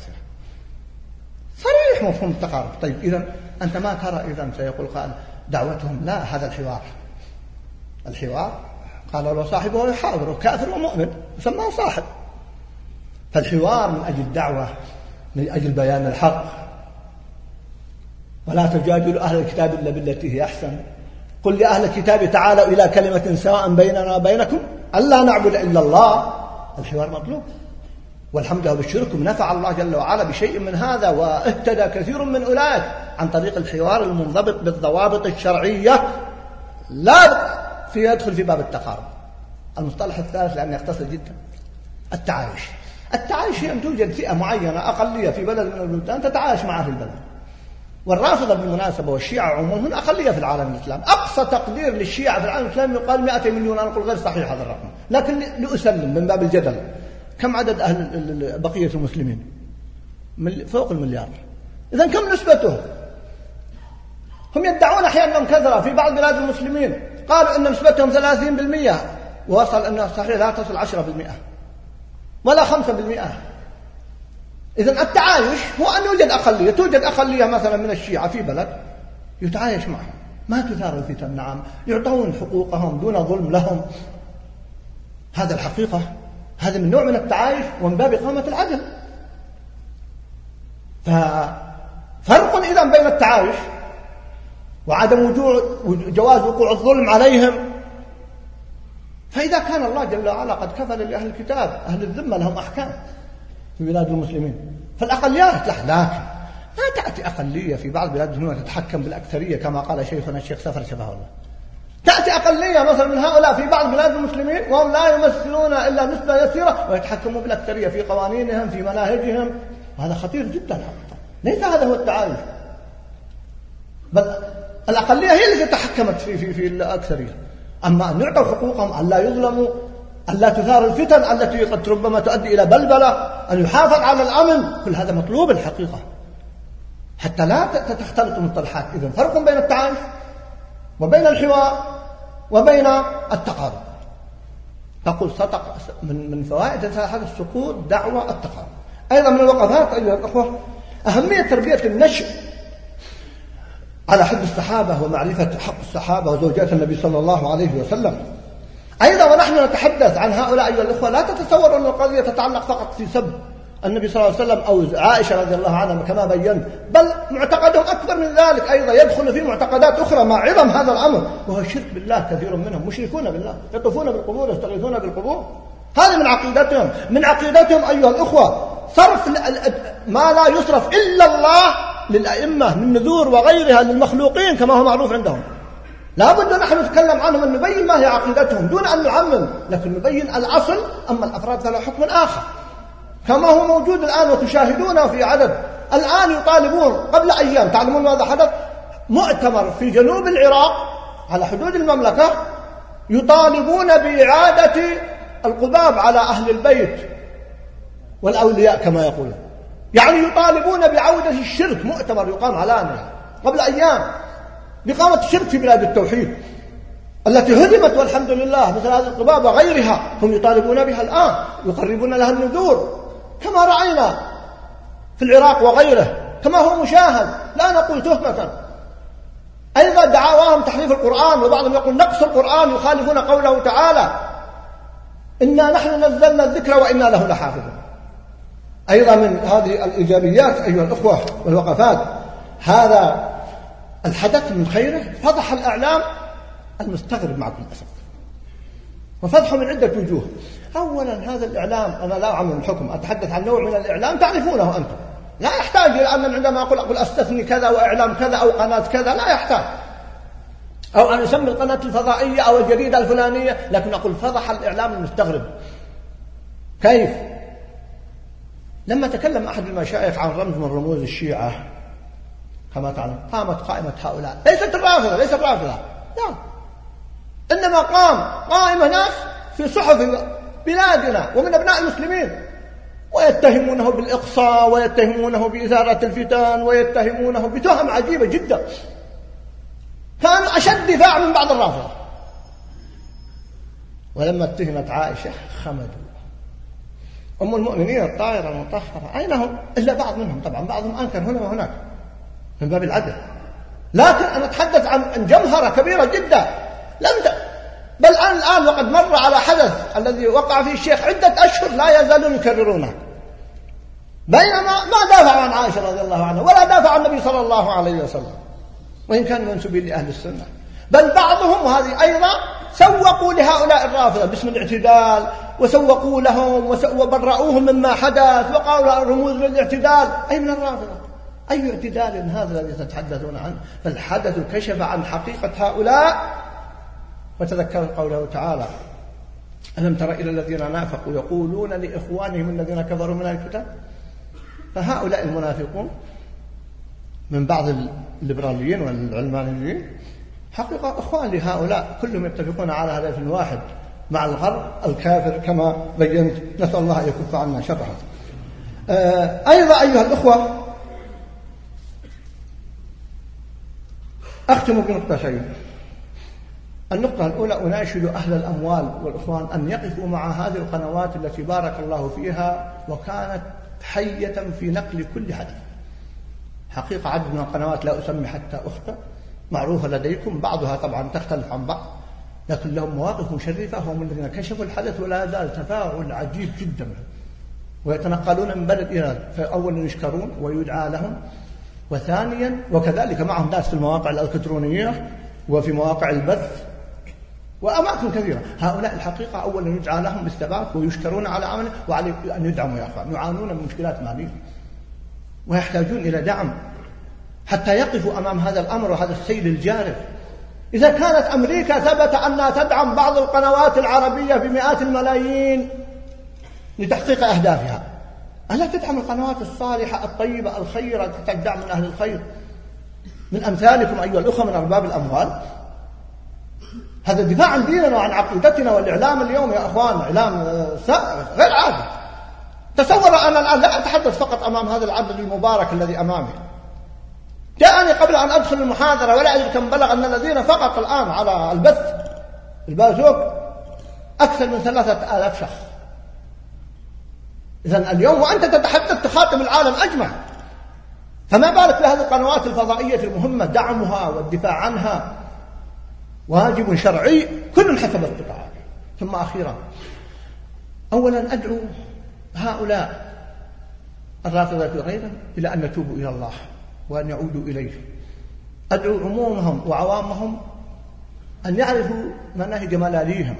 صريح مفهوم التقارب. طيب إذا أنت ما ترى إذا سيقول قال دعوتهم لا هذا الحوار. الحوار قال له صاحبه يحاوره كافر ومؤمن سماه صاحب. فالحوار من أجل الدعوة من أجل بيان الحق. ولا تجادلوا أهل الكتاب إلا بالتي هي أحسن. قل لأهل الكتاب تعالوا إلى كلمة سواء بيننا وبينكم ألا نعبد إلا الله. الحوار مطلوب. والحمد لله بالشركم نفع الله جل وعلا بشيء من هذا واهتدى كثير من أولئك عن طريق الحوار المنضبط بالضوابط الشرعية. لا في يدخل في باب التقارب. المصطلح الثالث لأنه يختصر جدا. التعايش. التعايش هي أن توجد فئة معينة أقلية في بلد من البلدان تتعايش معها في البلد. والرافضة بالمناسبة والشيعة عموما هم أقلية في العالم الإسلامي أقصى تقدير للشيعة في العالم الإسلامي يقال 200 مليون أنا أقول غير صحيح هذا الرقم. لكن لأسلم من باب الجدل. كم عدد أهل بقية المسلمين؟ فوق المليار. إذا كم نسبته هم يدعون أحيانا أنهم كثرة في بعض بلاد المسلمين. قالوا أن نسبتهم 30% ووصل أنها صحيح لا تصل 10% ولا 5% إذا التعايش هو أن يوجد أقلية. توجد أقلية مثلا من الشيعة في بلد يتعايش معهم. ما تثار الفتن نعم. يعطون حقوقهم دون ظلم لهم. هذا الحقيقة. هذا من نوع من التعايش ومن باب إقامة العدل. ففرق إذا بين التعايش وعدم وجود جواز وقوع الظلم عليهم. فإذا كان الله جل وعلا قد كفل لأهل الكتاب أهل الذمة لهم أحكام في بلاد المسلمين. فالأقليات لكن لا تأتي أقلية في بعض بلاد المسلمين تتحكم بالأكثرية كما قال شيخنا الشيخ سفر شفاه الله. تأتي أقلية مثلا من هؤلاء في بعض بلاد المسلمين وهم لا يمثلون إلا نسبة يسيرة ويتحكموا بالأكثرية في قوانينهم في مناهجهم. وهذا خطير جدا ليس هذا هو التعايش بل الأقلية هي التي تحكمت في, في, في الأكثرية. أما أن يعطوا حقوقهم أن لا يظلموا أن لا تثار الفتن التي قد ربما تؤدي إلى بلبلة أن يحافظ على الأمن. كل هذا مطلوب الحقيقة. حتى لا تختلط المصطلحات إذن فرق بين التعايش وبين الحوار وبين التقارب. تقول صدق من من فوائد هذا السقوط دعوة التقارب. أيضا من الوقفات أيها الأخوة أهمية تربية النشء على حب الصحابة ومعرفة حق الصحابة وزوجات النبي صلى الله عليه وسلم. أيضا ونحن نتحدث عن هؤلاء أيها الأخوة لا تتصور أن القضية تتعلق فقط في سب. النبي صلى الله عليه وسلم أو عائشة رضي الله عنها كما بينت بل معتقدهم أكثر من ذلك أيضا يدخل في معتقدات أخرى مع عظم هذا الأمر وهو الشرك بالله كثير منهم مشركون بالله يطوفون بالقبور يستغيثون بالقبور. هذه من عقيدتهم من عقيدتهم أيها الأخوة صرف ما لا يصرف إلا الله للأئمة من نذور وغيرها للمخلوقين كما هو معروف عندهم. لا بد نحن نتكلم عنهم أن نبين ما هي عقيدتهم دون أن نعمم لكن نبين الأصل أما الأفراد فله حكم آخر. كما هو موجود الآن وتشاهدونه في عدد. الآن يطالبون قبل أيام. تعلمون ماذا حدث؟ مؤتمر في جنوب العراق على حدود المملكة يطالبون بإعادة القباب على أهل البيت والأولياء كما يقولون. يعني يطالبون بعودة الشرك. مؤتمر يقام علانية قبل أيام بقامة الشرك في بلاد التوحيد التي هدمت والحمد لله. مثل هذه القباب وغيرها هم يطالبون بها الآن. يقربون لها النذور. كما رأينا في العراق وغيره كما هو مشاهد لا نقول تهمة. أيضا دعاواهم تحريف القرآن وبعضهم يقول نقص القرآن يخالفون قوله تعالى إنا نحن نزلنا الذكر وإنا له لحافظون. أيضا من هذه الإيجابيات أيها الأخوة والوقفات هذا الحدث من خيره فضح الأعلام المستغرب مع كل أسف وفضحه من عدة وجوه. أولا هذا الإعلام أنا لا أعمل الحكم أتحدث عن نوع من الإعلام تعرفونه أنتم. لا يحتاج إلى أن عندما أقول أقول أستثني كذا وإعلام كذا أو قناة كذا لا يحتاج. أو أن يسمي القناة الفضائية أو الجريدة الفلانية لكن أقول فضح الإعلام المستغرب. كيف؟ لما تكلم أحد المشايخ عن رمز من رموز الشيعة كما تعلم قامت قائمة هؤلاء. ليست الرافضة ليست الرافضة. لا إنما قام قائمة ناس في صحف بلادنا ومن أبناء المسلمين. ويتهمونه بالإقصاء ويتهمونه بإثارة الفتن ويتهمونه بتهم عجيبة جدا. كانوا أشد دفاع من بعض الرافضة. ولما اتهمت عائشة خمدوا. أم المؤمنين الطاهرة المطهرة أين هم؟ إلا بعض منهم. طبعا بعضهم أنكر هنا وهناك. من باب العدل. لكن أنا أتحدث عن جمهرة كبيرة جدا. لم بل الآن الآن وقد مر على حدث الذي وقع فيه الشيخ عدة أشهر لا يزالون يكررونه. بينما ما دافعوا عن عائشة رضي الله عنها ولا دافع عن النبي صلى الله عليه وسلم. وإن كانوا منسوبين لأهل السنة. بل بعضهم وهذه أيضا سوقوا لهؤلاء الرافضة باسم الاعتدال وسوقوا لهم وبرؤوهم مما حدث وقالوا رموز للاعتدال. أي من الرافضة؟ أي اعتدال هذا الذي تتحدثون عنه؟ فالحدث كشف عن حقيقة هؤلاء وتذكروا قوله تعالى ألم تر إلى الذين نافقوا يقولون لإخوانهم الذين كفروا من الكتاب؟ فهؤلاء المنافقون من بعض الليبراليين والعلمانيين حقيقة إخوان لهؤلاء كلهم يتفقون على هدف واحد مع الغرب الكافر كما بينت نسأل الله أن يكف عنا شرهم آه، أيضا أيها الأخوة أختم بنقطتين النقطة الأولى أناشد أهل الأموال والإخوان أن يقفوا مع هذه القنوات التي بارك الله فيها وكانت حية في نقل كل حدث حقيقة عدد من القنوات لا أسمي حتى أخطأ معروفة لديكم بعضها طبعا تختلف عن بعض لكن لهم مواقف مشرفة هم الذين كشفوا الحدث ولا زال تفاعل عجيب جدا. ويتنقلون من بلد إلى فأولا يشكرون ويدعى لهم وثانيا وكذلك معهم ناس في المواقع الإلكترونية وفي مواقع البث وأماكن كثيرة. هؤلاء الحقيقة أولا يدعى لهم بالثبات ويشكرون على عمله وعلى أن يدعموا يا أخوان. يعانون من مشكلات مالية ويحتاجون إلى دعم حتى يقفوا أمام هذا الأمر وهذا السيل الجارف. إذا كانت أمريكا ثبت أنها تدعم بعض القنوات العربية بمئات الملايين لتحقيق أهدافها. ألا تدعم القنوات الصالحة الطيبة الخيرة تحتاج دعم من أهل الخير؟ من أمثالكم أيها الأخوة من أرباب الأموال. هذا دفاع عن ديننا وعن عقيدتنا والإعلام اليوم يا أخوان إعلام آه، غير عادي. تصور أنا الآن لا أتحدث فقط أمام هذا العدد المبارك الذي أمامي. جاءني قبل أن أدخل المحاضرة ولا أدري كم بلغ أن الذين فقط الآن على البث البازوك أكثر من ثلاثة آلاف شخص. إذا اليوم وأنت تتحدث تخاطب العالم أجمع. فما بالك بهذه القنوات الفضائية المهمة دعمها والدفاع عنها؟ واجب شرعي كل حسب استطاعته ثم أخيرا أولا أدعو هؤلاء الرافضة وغيرهم إلى أن نتوبوا إلى الله وأن يعودوا إليه. أدعو عمومهم وعوامهم أن يعرفوا مناهج ملاليهم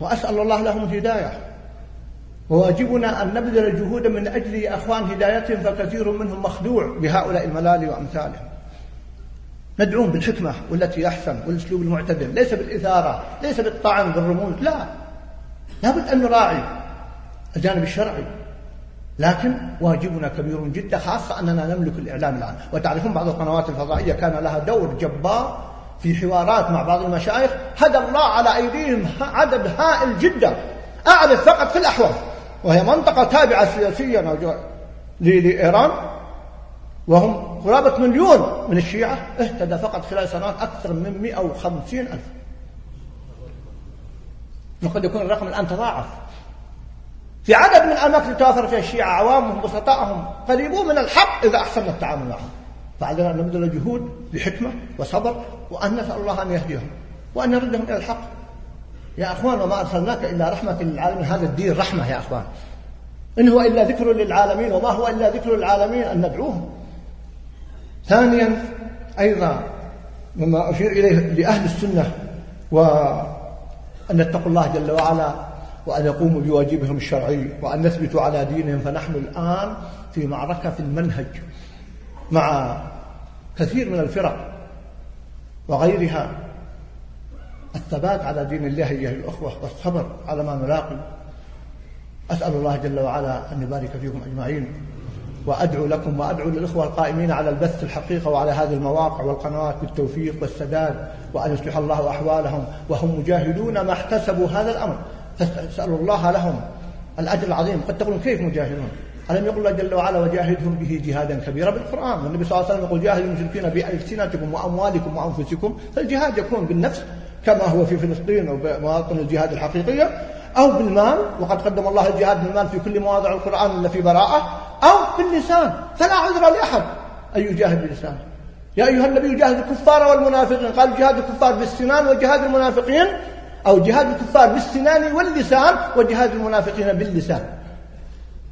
وأسأل الله لهم الهداية. وواجبنا أن نبذل جهودا من أجل أخوان هدايتهم فكثير منهم مخدوع بهؤلاء الملالي وأمثالهم. ندعوهم بالحكمة والتي أحسن والأسلوب المعتدل ليس بالإثارة ليس بالطعن بالرموز لا. لابد أن نراعي الجانب الشرعي. لكن واجبنا كبير جدا خاصة أننا نملك الإعلام الآن. وتعرفون بعض القنوات الفضائية كان لها دور جبار في حوارات مع بعض المشايخ. هدى الله على أيديهم عدد هائل جدا. أعرف فقط في الأحواز وهي منطقة تابعة سياسيا لإيران. وهم قرابة مليون من الشيعة اهتدى فقط خلال سنوات أكثر من 150 ألف. وقد يكون الرقم الآن تضاعف. في عدد من الأماكن توافر فيها الشيعة عوامهم بسطائهم قريبون من الحق إذا أحسننا التعامل معهم. فعلينا أن نبذل جهود بحكمة وصبر وأن نسأل الله أن يهديهم وأن يردهم إلى الحق. يا أخوان وما أرسلناك إلا رحمة للعالمين. هذا الدين رحمة يا أخوان. إن هو إلا ذكر للعالمين وما هو إلا ذكر للعالمين أن ندعوهم. ثانيا أيضا مما أشير إليه لأهل السنة وأن يتقوا الله جل وعلا وأن يقوموا بواجبهم الشرعي وأن يثبتوا على دينهم فنحن الآن في معركة في المنهج مع كثير من الفرق وغيرها. الثبات على دين الله أيها الأخوة والصبر على ما نلاقي. أسأل الله جل وعلا أن يبارك فيكم أجمعين. وأدعو لكم وأدعو للإخوة القائمين على البث الحقيقة وعلى هذه المواقع والقنوات بالتوفيق والسداد وأن يصلح الله أحوالهم وهم مجاهدون ما احتسبوا هذا الأمر. فاسألوا الله لهم الأجر العظيم. قد تقولون كيف مجاهدون؟ ألم يقول الله جل وعلا وجاهدهم به جهادا كبيرا بالقرآن؟ والنبي صلى الله عليه وسلم يقول جاهدوا المشركين بألسنتكم وأموالكم وأنفسكم. فالجهاد يكون بالنفس كما هو في فلسطين ومواطن الجهاد الحقيقية أو بالمال. وقد قدم الله الجهاد بالمال في كل مواضع القرآن إلا في براءة. أو باللسان فلا عذر لأحد. أن يجاهد بلسانه يا أيها النبي جاهد الكفار والمنافقين. قال جهاد الكفار بالسنان وجهاد المنافقين أو جهاد الكفار بالسنان واللسان وجهاد المنافقين باللسان.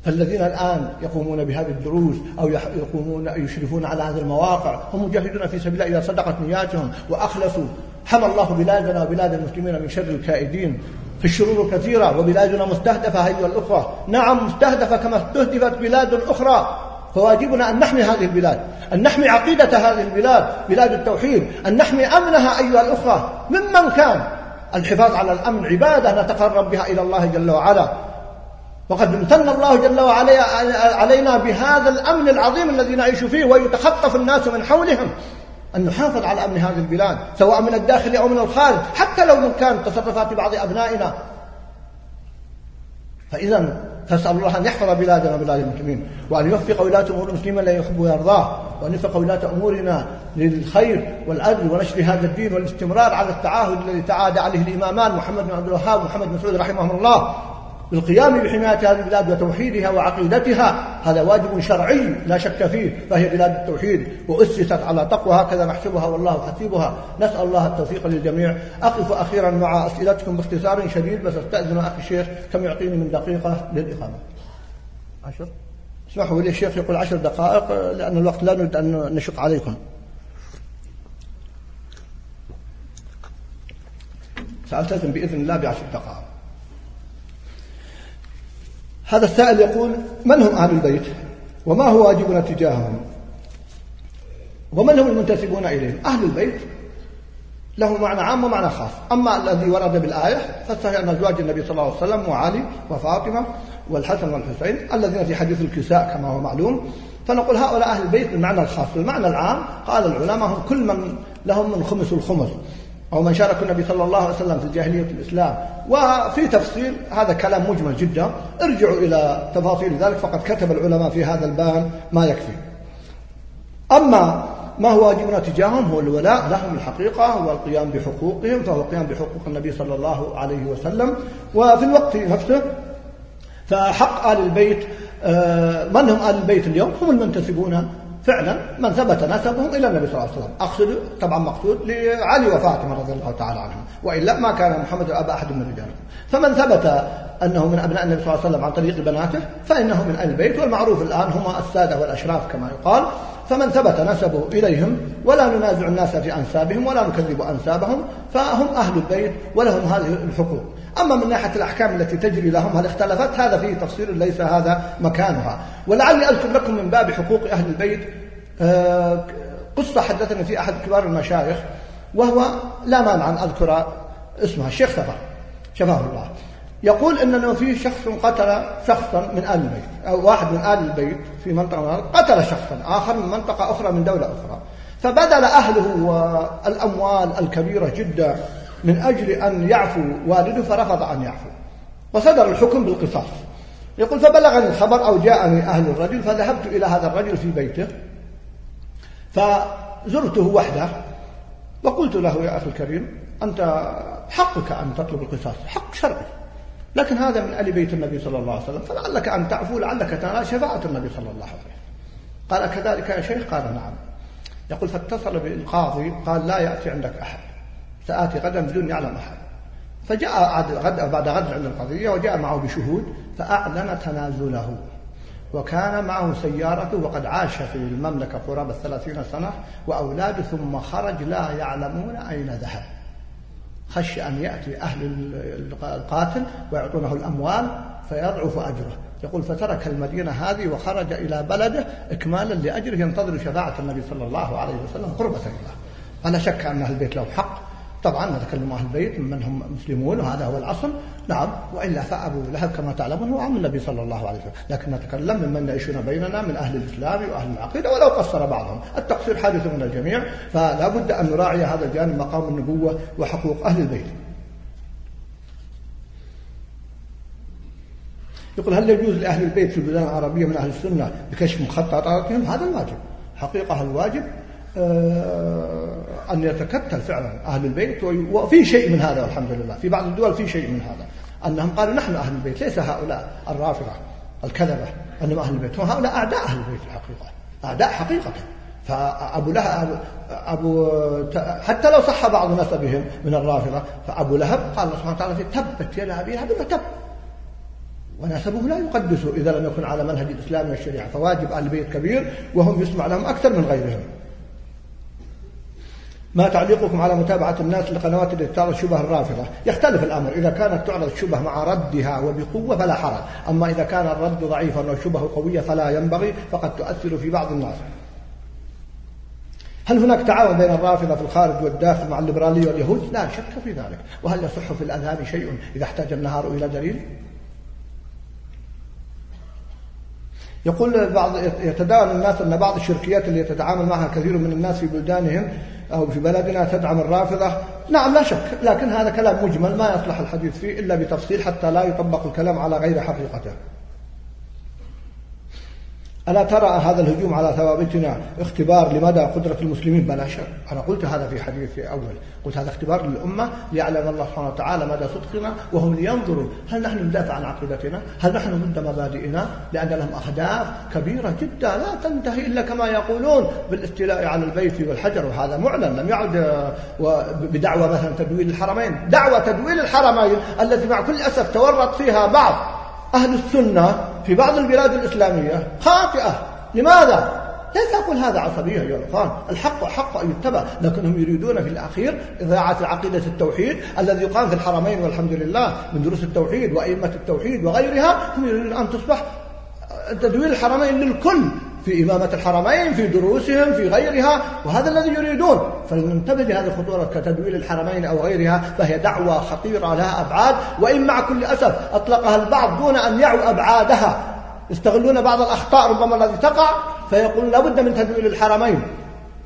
فالذين الآن يقومون بهذه الدروس أو يقومون يشرفون على هذه المواقع هم مجاهدون في سبيل الله إذا صدقت نياتهم وأخلصوا. حمى الله بلادنا وبلاد المسلمين من شر الكائدين. في الشرور كثيرة وبلادنا مستهدفة أيها الأخوة نعم مستهدفة كما استهدفت بلاد أخرى. فواجبنا أن نحمي هذه البلاد أن نحمي عقيدة هذه البلاد بلاد التوحيد أن نحمي أمنها أيها الأخوة. ممن كان؟ الحفاظ على الأمن عبادة نتقرب بها إلى الله جل وعلا. وقد امتن الله جل وعلا علينا بهذا الأمن العظيم الذي نعيش فيه ويتخطف الناس من حولهم. أن نحافظ على أمن هذه البلاد سواء من الداخل أو من الخارج حتى لو كانت تصرفات بعض أبنائنا. فإذا فاسأل الله أن يحفظ بلادنا وبلاد المسلمين وأن يوفق ولاة أمور المسلمين لا يحب ويرضاه وأن يوفق ولاة أمورنا للخير والعدل ونشر هذا الدين والاستمرار على التعاهد الذي تعاد عليه الإمامان محمد بن عبد الوهاب ومحمد بن سعود رحمهم الله. بالقيام بحماية هذه البلاد وتوحيدها وعقيدتها هذا واجب شرعي لا شك فيه فهي بلاد التوحيد. وأسست على تقوى هكذا نحسبها والله حسيبها. نسأل الله التوفيق للجميع. أقف أخيرا مع أسئلتكم باختصار شديد بس أستأذن أخي الشيخ كم يعطيني من دقيقة للإقامة. عشر؟ اسمحوا لي الشيخ يقول عشر دقائق لأن الوقت لا نريد أن نشق عليكم. سألتزم بإذن الله بعشر دقائق. هذا السائل يقول من هم أهل البيت؟ وما هو واجبنا تجاههم؟ ومن هم المنتسبون إليهم؟ أهل البيت. له معنى عام ومعنى خاص. أما الذي ورد بالآية فالصحيح أن أزواج النبي صلى الله عليه وسلم وعلي وفاطمة والحسن والحسين الذين في حديث الكساء كما هو معلوم. فنقول هؤلاء أهل البيت بالمعنى الخاص المعنى العام. قال العلماء هم كل من لهم من خمس الخمس. أو من شارك النبي صلى الله عليه وسلم في الجاهلية الإسلام وفي تفصيل هذا كلام مجمل جدا. ارجعوا إلى تفاصيل ذلك فقد كتب العلماء في هذا الباب ما يكفي. أما ما هو واجبنا تجاههم هو الولاء لهم الحقيقة هو القيام بحقوقهم فهو القيام بحقوق النبي صلى الله عليه وسلم. وفي الوقت نفسه فحق آل البيت آه، من هم آل البيت اليوم؟ هم المنتسبون فعلا من ثبت نسبهم إلى النبي صلى الله عليه وسلم. أقصد طبعا مقصود لعلي وفاطمة رضي الله تعالى عنهم وإلا ما كان محمد أبا أحد من رجالهم فمن ثبت أنه من أبناء النبي صلى الله عليه وسلم عن طريق بناته فإنه من أهل البيت والمعروف الآن هم السادة والأشراف كما يقال. فمن ثبت نسبه إليهم ولا ننازع الناس في أنسابهم ولا نكذب أنسابهم فهم أهل البيت ولهم هذه الحقوق. أما من ناحية الأحكام التي تجري لهم هل اختلفت؟ هذا فيه تفصيل ليس هذا مكانها. ولعلي أذكر لكم من باب حقوق أهل البيت آه، قصة حدثني في أحد كبار المشايخ وهو لا مانع أن أذكر اسمها الشيخ سفر شفاه الله. يقول أنه في شخص قتل شخصا من آل البيت أو واحد من آل البيت في منطقة قتل شخصا آخر من منطقة أخرى من دولة أخرى. فبذل أهله والأموال الكبيرة جدا من أجل أن يعفو والده فرفض أن يعفو. وصدر الحكم بالقصاص. يقول فبلغني الخبر أو جاءني أهل الرجل فذهبت إلى هذا الرجل في بيته. فزرته وحده وقلت له يا أخي الكريم أنت حقك أن تطلب القصاص حق شرعي. لكن هذا من أهل بيت النبي صلى الله عليه وسلم فلعلك أن تعفو لعلك تنال شفاعة النبي صلى الله عليه وسلم. قال كذلك يا شيخ؟ قال نعم. يقول فاتصل بالقاضي قال لا يأتي عندك أحد. سآتي غدا بدون يعلم أحد. فجاء غد بعد غد عند القضية وجاء معه بشهود فأعلن تنازله. وكان معه سيارته وقد عاش في المملكة قرابة ثلاثين سنة وأولاده ثم خرج لا يعلمون أين ذهب. خشي أن يأتي أهل القاتل ويعطونه الأموال فيضعف أجره. يقول فترك المدينة هذه وخرج إلى بلده إكمالا لأجره ينتظر شفاعة النبي صلى الله عليه وسلم قربة الله. فلا شك أن أهل البيت له حق. طبعا نتكلم أهل البيت من هم مسلمون وهذا هو الأصل. نعم وإلا فأبو لهب كما تعلمون هو عم النبي صلى الله عليه وسلم. لكن نتكلم ممن يعيشون بيننا من أهل الإسلام وأهل العقيدة ولو قصر بعضهم. التقصير حادث من الجميع فلا بد أن نراعي هذا الجانب مقام النبوة وحقوق أهل البيت. يقول هل يجوز لأهل البيت في البلدان العربية من أهل السنة بكشف مخططاتهم؟ هذا الواجب. حقيقة الواجب. أن يتكتل فعلا أهل البيت وفي شيء من هذا والحمد لله في بعض الدول في شيء من هذا. أنهم قالوا نحن أهل البيت ليس هؤلاء الرافضة الكذبة أنهم أهل البيت. هؤلاء أعداء أهل البيت الحقيقة أعداء حقيقة. فأبو لهب أبو حتى لو صح بعض نسبهم من الرافضة فأبو لهب قال الله سبحانه وتعالى تبت يد أبي لهب وتب ونسبه لا يقدس إذا لم يكن على منهج الإسلام والشريعة فواجب أهل البيت كبير وهم يسمع لهم أكثر من غيرهم. ما تعليقكم على متابعة الناس لقنوات التي تعرض شبه الرافضة. يختلف الأمر. إذا كانت تعرض الشبه مع ردها وبقوة فلا حرج. أما إذا كان الرد ضعيفا والشبه قوية فلا ينبغي فقد تؤثر في بعض الناس. هل هناك تعاون بين الرافضة في الخارج والداخل مع الليبرالية واليهود؟ لا شك في ذلك. وهل يصح في الأذهان شيء إذا احتاج النهار إلى دليل؟ يقول بعض يتداول الناس أن بعض الشركيات اللي يتعامل معها كثير من الناس في بلدانهم أو في بلدنا تدعم الرافضة. نعم لا شك. لكن هذا كلام مجمل ما يصلح الحديث فيه إلا بتفصيل حتى لا يطبق الكلام على غير حقيقته. ألا ترى هذا الهجوم على ثوابتنا اختبار لمدى قدرة المسلمين؟ بلا شك. أنا قلت هذا في حديثي أول. قلت هذا اختبار للأمة ليعلم الله سبحانه وتعالى مدى صدقنا وهم لينظروا هل نحن ندافع عن عقيدتنا؟ هل نحن ضد مبادئنا؟ لأن لهم أهداف كبيرة جدا لا تنتهي إلا كما يقولون بالاستيلاء على البيت والحجر وهذا معلن. لم يعد بدعوة مثلا تدويل الحرمين. دعوة تدويل الحرمين التي مع كل أسف تورط فيها بعض. أهل السنة في بعض البلاد الإسلامية. خاطئة. لماذا؟ ليس أقول هذا عصبية يا الإخوان الحق حق أن يتبع. لكنهم يريدون في الأخير إذاعة عقيدة التوحيد الذي يقام في الحرمين والحمد لله من دروس التوحيد وأئمة التوحيد وغيرها. هم يريدون أن تصبح تدوير الحرمين للكل. في إمامة الحرمين في دروسهم في غيرها وهذا الذي يريدون. فلننتبه لهذه الخطورة كتدوير الحرمين أو غيرها فهي دعوة خطيرة لها أبعاد وإن مع كل أسف أطلقها البعض دون أن يعوا أبعادها. يستغلون بعض الأخطاء ربما التي تقع فيقول لابد من تدوير الحرمين.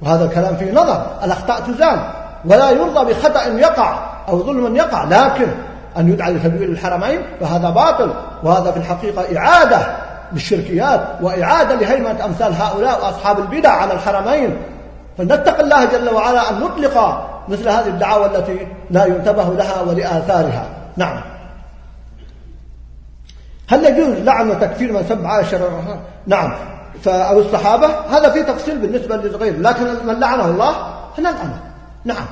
وهذا الكلام فيه نظر. الأخطاء تزال. ولا يرضى بخطأ يقع أو ظلم يقع لكن أن يدعى لتدوير الحرمين فهذا باطل. وهذا في الحقيقة إعادة للشركيات وإعادة لهيمنة أمثال هؤلاء وأصحاب البدع على الحرمين. فلنتق الله جل وعلا أن نطلق مثل هذه الدعاوى التي لا ينتبه لها ولآثارها. نعم. هل يجوز لعن وتكفير من سب عائشة نعم. أو الصحابة هذا في تفصيل بالنسبة للغير لكن من لعنه الله فنلعنه نعم.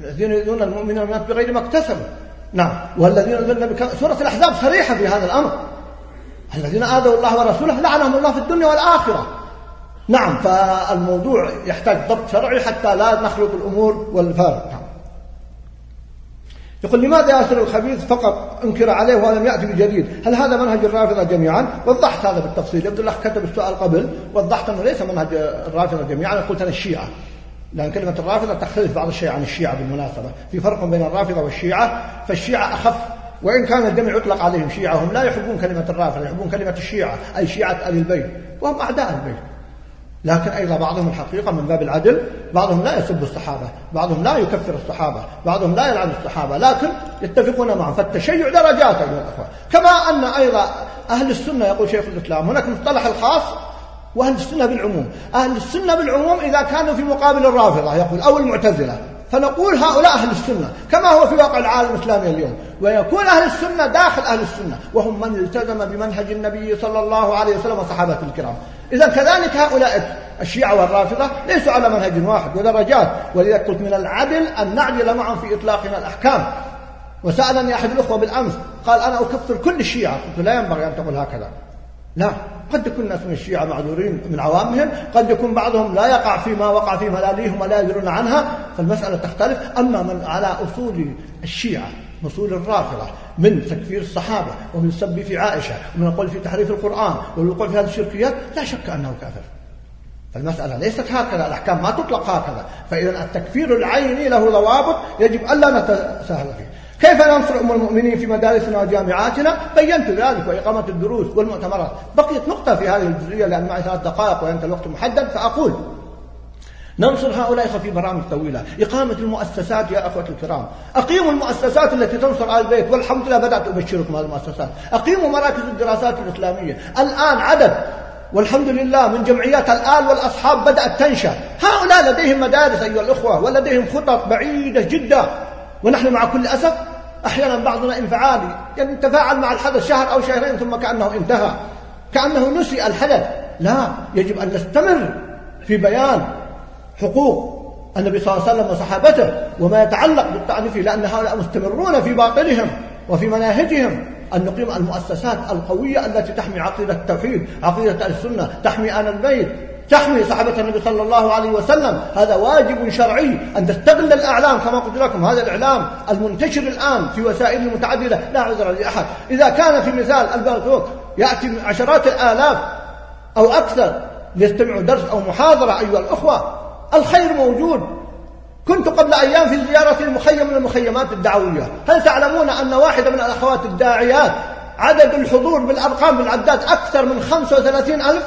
الذين يؤذون المؤمنين بغير ما اكتسبوا. نعم. والذين سورة الأحزاب صريحة في هذا الأمر. الذين آذوا الله ورسوله لعنهم الله في الدنيا والآخرة. نعم فالموضوع يحتاج ضبط شرعي حتى لا نخلط الأمور والفارق. نعم. يقول لماذا ياسر الخبيث فقط أنكر عليه ولم يأتي بجديد؟ هل هذا منهج الرافضة جميعا؟ وضحت هذا بالتفصيل. يبدو الله كتب السؤال قبل وضحت أنه ليس منهج الرافضة جميعا. قلت أنا الشيعة لأن كلمة الرافضة تختلف بعض الشيء عن الشيعة بالمناسبة. في فرق بين الرافضة والشيعة فالشيعة أخف وإن كان الجمع يطلق عليهم شيعة هم لا يحبون كلمة الرافضة يحبون كلمة الشيعة أي شيعة أهل البيت وهم أعداء البيت. لكن أيضا بعضهم الحقيقة من باب العدل بعضهم لا يسب الصحابة بعضهم لا يكفر الصحابة بعضهم لا يلعن الصحابة لكن يتفقون معهم. فالتشيع درجات أيها الأخوة. كما أن أيضا أهل السنة يقول شيخ الإسلام هناك مصطلح الخاص وأهل السنة بالعموم. أهل السنة بالعموم إذا كانوا في مقابل الرافضة يقول أو المعتزلة. فنقول هؤلاء أهل السنة كما هو في واقع العالم الإسلامي اليوم ويكون أهل السنة داخل أهل السنة وهم من التزم بمنهج النبي صلى الله عليه وسلم وصحابته الكرام. إذا كذلك هؤلاء الشيعة والرافضة ليسوا على منهج واحد ودرجات ولذا قلت من العدل أن نعدل معهم في إطلاقنا الأحكام. وسألني أحد الأخوة بالأمس قال أنا أكفر كل الشيعة قلت لا ينبغي أن تقول هكذا. لا. قد يكون الناس من الشيعة معذورين من عوامهم قد يكون بعضهم لا يقع فيما وقع فيه ملاليهم ولا يدرون عنها فالمسألة تختلف. أما من على أصول الشيعة أصول الرافضة من تكفير الصحابة ومن السب في عائشة ومن القول في تحريف القرآن والوقوع في هذه الشركيات لا شك أنه كافر. فالمسألة ليست هكذا الأحكام ما تطلق هكذا. فإذا التكفير العيني له ضوابط يجب ألا نتساهل فيه. كيف ننصر أم المؤمنين في مدارسنا وجامعاتنا؟ بينت ذلك وإقامة الدروس والمؤتمرات. بقيت نقطة في هذه الجزئية لأن معي ثلاث دقائق وأنت الوقت محدد فأقول ننصر هؤلاء في برامج طويلة. إقامة المؤسسات يا أخوة الكرام. أقيموا المؤسسات التي تنصر آل البيت والحمد لله بدأت أبشركم هذه المؤسسات. أقيموا مراكز الدراسات الإسلامية. الآن عدد والحمد لله من جمعيات الآل والأصحاب بدأت تنشأ. هؤلاء لديهم مدارس أيها الأخوة ولديهم خطط بعيدة جدا. ونحن مع كل أسف أحيانا بعضنا انفعالي يعني نتفاعل مع الحدث شهر أو شهرين ثم كأنه انتهى. كأنه نسي الحدث. لا يجب أن نستمر في بيان حقوق النبي صلى الله عليه وسلم وصحابته وما يتعلق بالطعن فيه لأن هؤلاء مستمرون في باطلهم وفي مناهجهم. أن نقيم المؤسسات القوية التي تحمي عقيدة التوحيد عقيدة السنة تحمي آل البيت. تحمي صحابة النبي صلى الله عليه وسلم. هذا واجب شرعي أن تستغل الإعلام كما قلت لكم. هذا الإعلام المنتشر الآن في وسائل متعددة لا عذر لأحد. إذا كان في مثال البلتوك يأتي عشرات الآلاف أو أكثر ليستمعوا درس أو محاضرة أيها الأخوة الخير موجود. كنت قبل أيام في زيارة المخيم من المخيمات الدعوية. هل تعلمون أن واحدة من الأخوات الداعيات عدد الحضور بالأرقام بالعداد أكثر من 35 ألف؟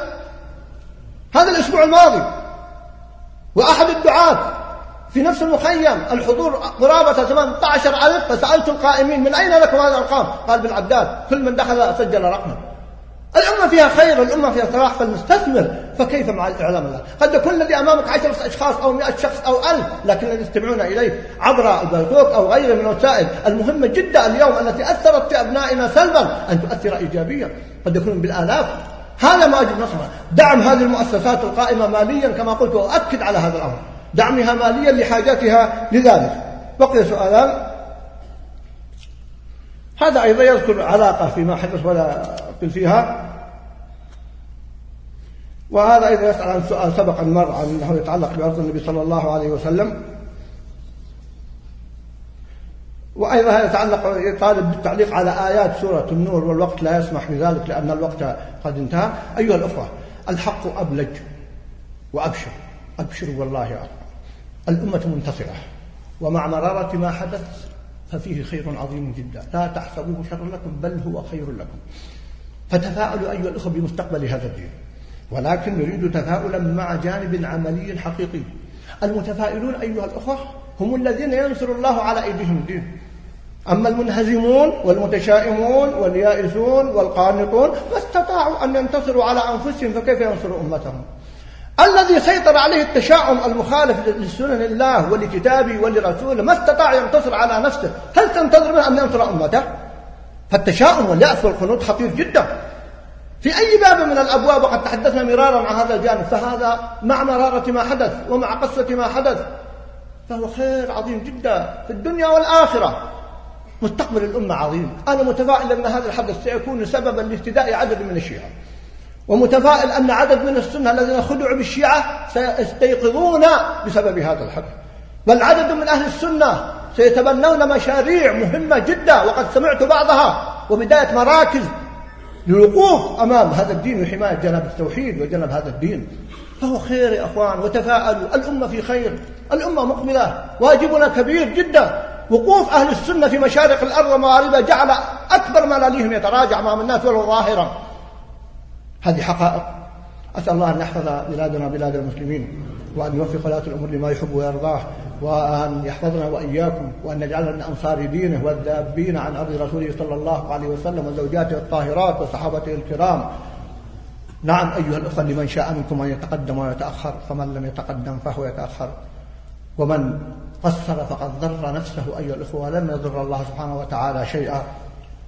هذا الأسبوع الماضي. وأحد الدعاة في نفس المخيم الحضور قرابة 18 ألف فسألت القائمين من أين لكم هذه الأرقام؟ قال بالعداد كل من دخل سجل رقما الأمة فيها خير الأمة فيها صلاح فلنستثمر فكيف مع الإعلام الآن؟ قد يكون الذي أمامك عشرة أشخاص أو مئة شخص أو ألف لكن الذي يستمعون إليك عبر البلدوك أو غيره من الوسائل. المهمة جدا اليوم التي أثرت في أبنائنا سلبا أن تؤثر إيجابيا. قد يكون بالآلاف. هذا ما أجب نصره. دعم هذه المؤسسات القائمة ماليا كما قلت وأكد على هذا الأمر. دعمها ماليا لحاجاتها لذلك. بقي سؤالان. هذا أيضا يذكر علاقة فيما حدث ولا أقل فيها. وهذا أيضا يسأل عن سؤال سبق أن مر عن أنه يتعلق بأرض النبي صلى الله عليه وسلم. وأيضا هذا يتعلق يطالب بالتعليق على آيات سورة النور والوقت لا يسمح بذلك لأن الوقت قد انتهى. أيها الأخوة الحق أبلج وأبشر. أبشروا والله أعلم. الأمة منتصرة ومع مرارة ما حدث ففيه خير عظيم جدا. لا تحسبوه شرا لكم بل هو خير لكم. فتفاءلوا أيها الأخوة بمستقبل هذا الدين. ولكن نريد تفاؤلا مع جانب عملي حقيقي. المتفائلون أيها الأخوة هم الذين ينصر الله على أيديهم الدين. أما المنهزمون والمتشائمون واليائسون والقانطون ما استطاعوا أن ينتصروا على أنفسهم فكيف ينصروا أمتهم؟ الذي سيطر عليه التشاؤم المخالف لسنن الله ولكتابه ولرسوله ما استطاع ينتصر على نفسه. هل تنتظر منه أن ينصر أمته؟ فالتشاؤم واليأس والقنوط خطير جدا. في أي باب من الأبواب وقد تحدثنا مرارا عن هذا الجانب فهذا مع مرارة ما حدث ومع قصة ما حدث. فهو خير عظيم جدا في الدنيا والآخرة. مستقبل الأمة عظيم. أنا متفائل أن هذا الحدث سيكون سببا لاهتداء عدد من الشيعة. ومتفائل أن عدد من السنة الذين خدعوا بالشيعة سيستيقظون بسبب هذا الحدث. بل عدد من أهل السنة سيتبنون مشاريع مهمة جدا وقد سمعت بعضها وبداية مراكز للوقوف أمام هذا الدين وحماية جنب التوحيد وجنب هذا الدين. فهو خير يا أخوان وتفاءلوا. الأمة في خير. الأمة مقبلة. واجبنا كبير جدا. وقوف أهل السنة في مشارق الأرض ومغاربها جعل أكبر ملاليهم يتراجع أمام الناس ولو ظاهرا. هذه حقائق. أسأل الله أن يحفظ بلادنا بلاد المسلمين وأن يوفق ولاة الأمور لما يحب ويرضاه وأن يحفظنا وإياكم وأن يجعلنا من أنصار دينه والذابين عن أرض رسوله صلى الله عليه وسلم وزوجاته الطاهرات وصحابته الكرام. نعم أيها الأخوة لمن شاء منكم أن يتقدم ويتأخر فمن لم يتقدم فهو يتأخر. ومن قصر فقد ضر نفسه أيها الأخوة ولم يضر الله سبحانه وتعالى شيئا.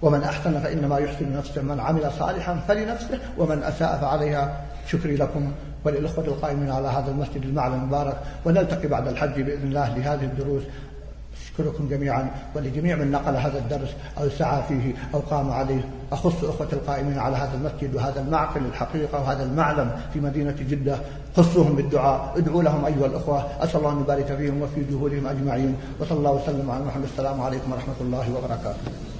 ومن أحسن فإنما يحسن نفسه من عمل صالحا فلنفسه ومن أساء فعليها شكري لكم. وللإخوة القائمين على هذا المسجد المعلى المبارك ونلتقي بعد الحج بإذن الله لهذه الدروس. أشكركم جميعا ولجميع من نقل هذا الدرس أو سعى فيه أو قام عليه. أخص أخوة القائمين على هذا المسجد وهذا المعقل الحقيقة وهذا المعلم في مدينة جدة. خصوهم بالدعاء. ادعوا لهم أيها الأخوة. أسأل الله أن يبارك فيهم وفي جهودهم أجمعين. وصلى الله وسلم على محمد. السلام عليكم ورحمة الله وبركاته.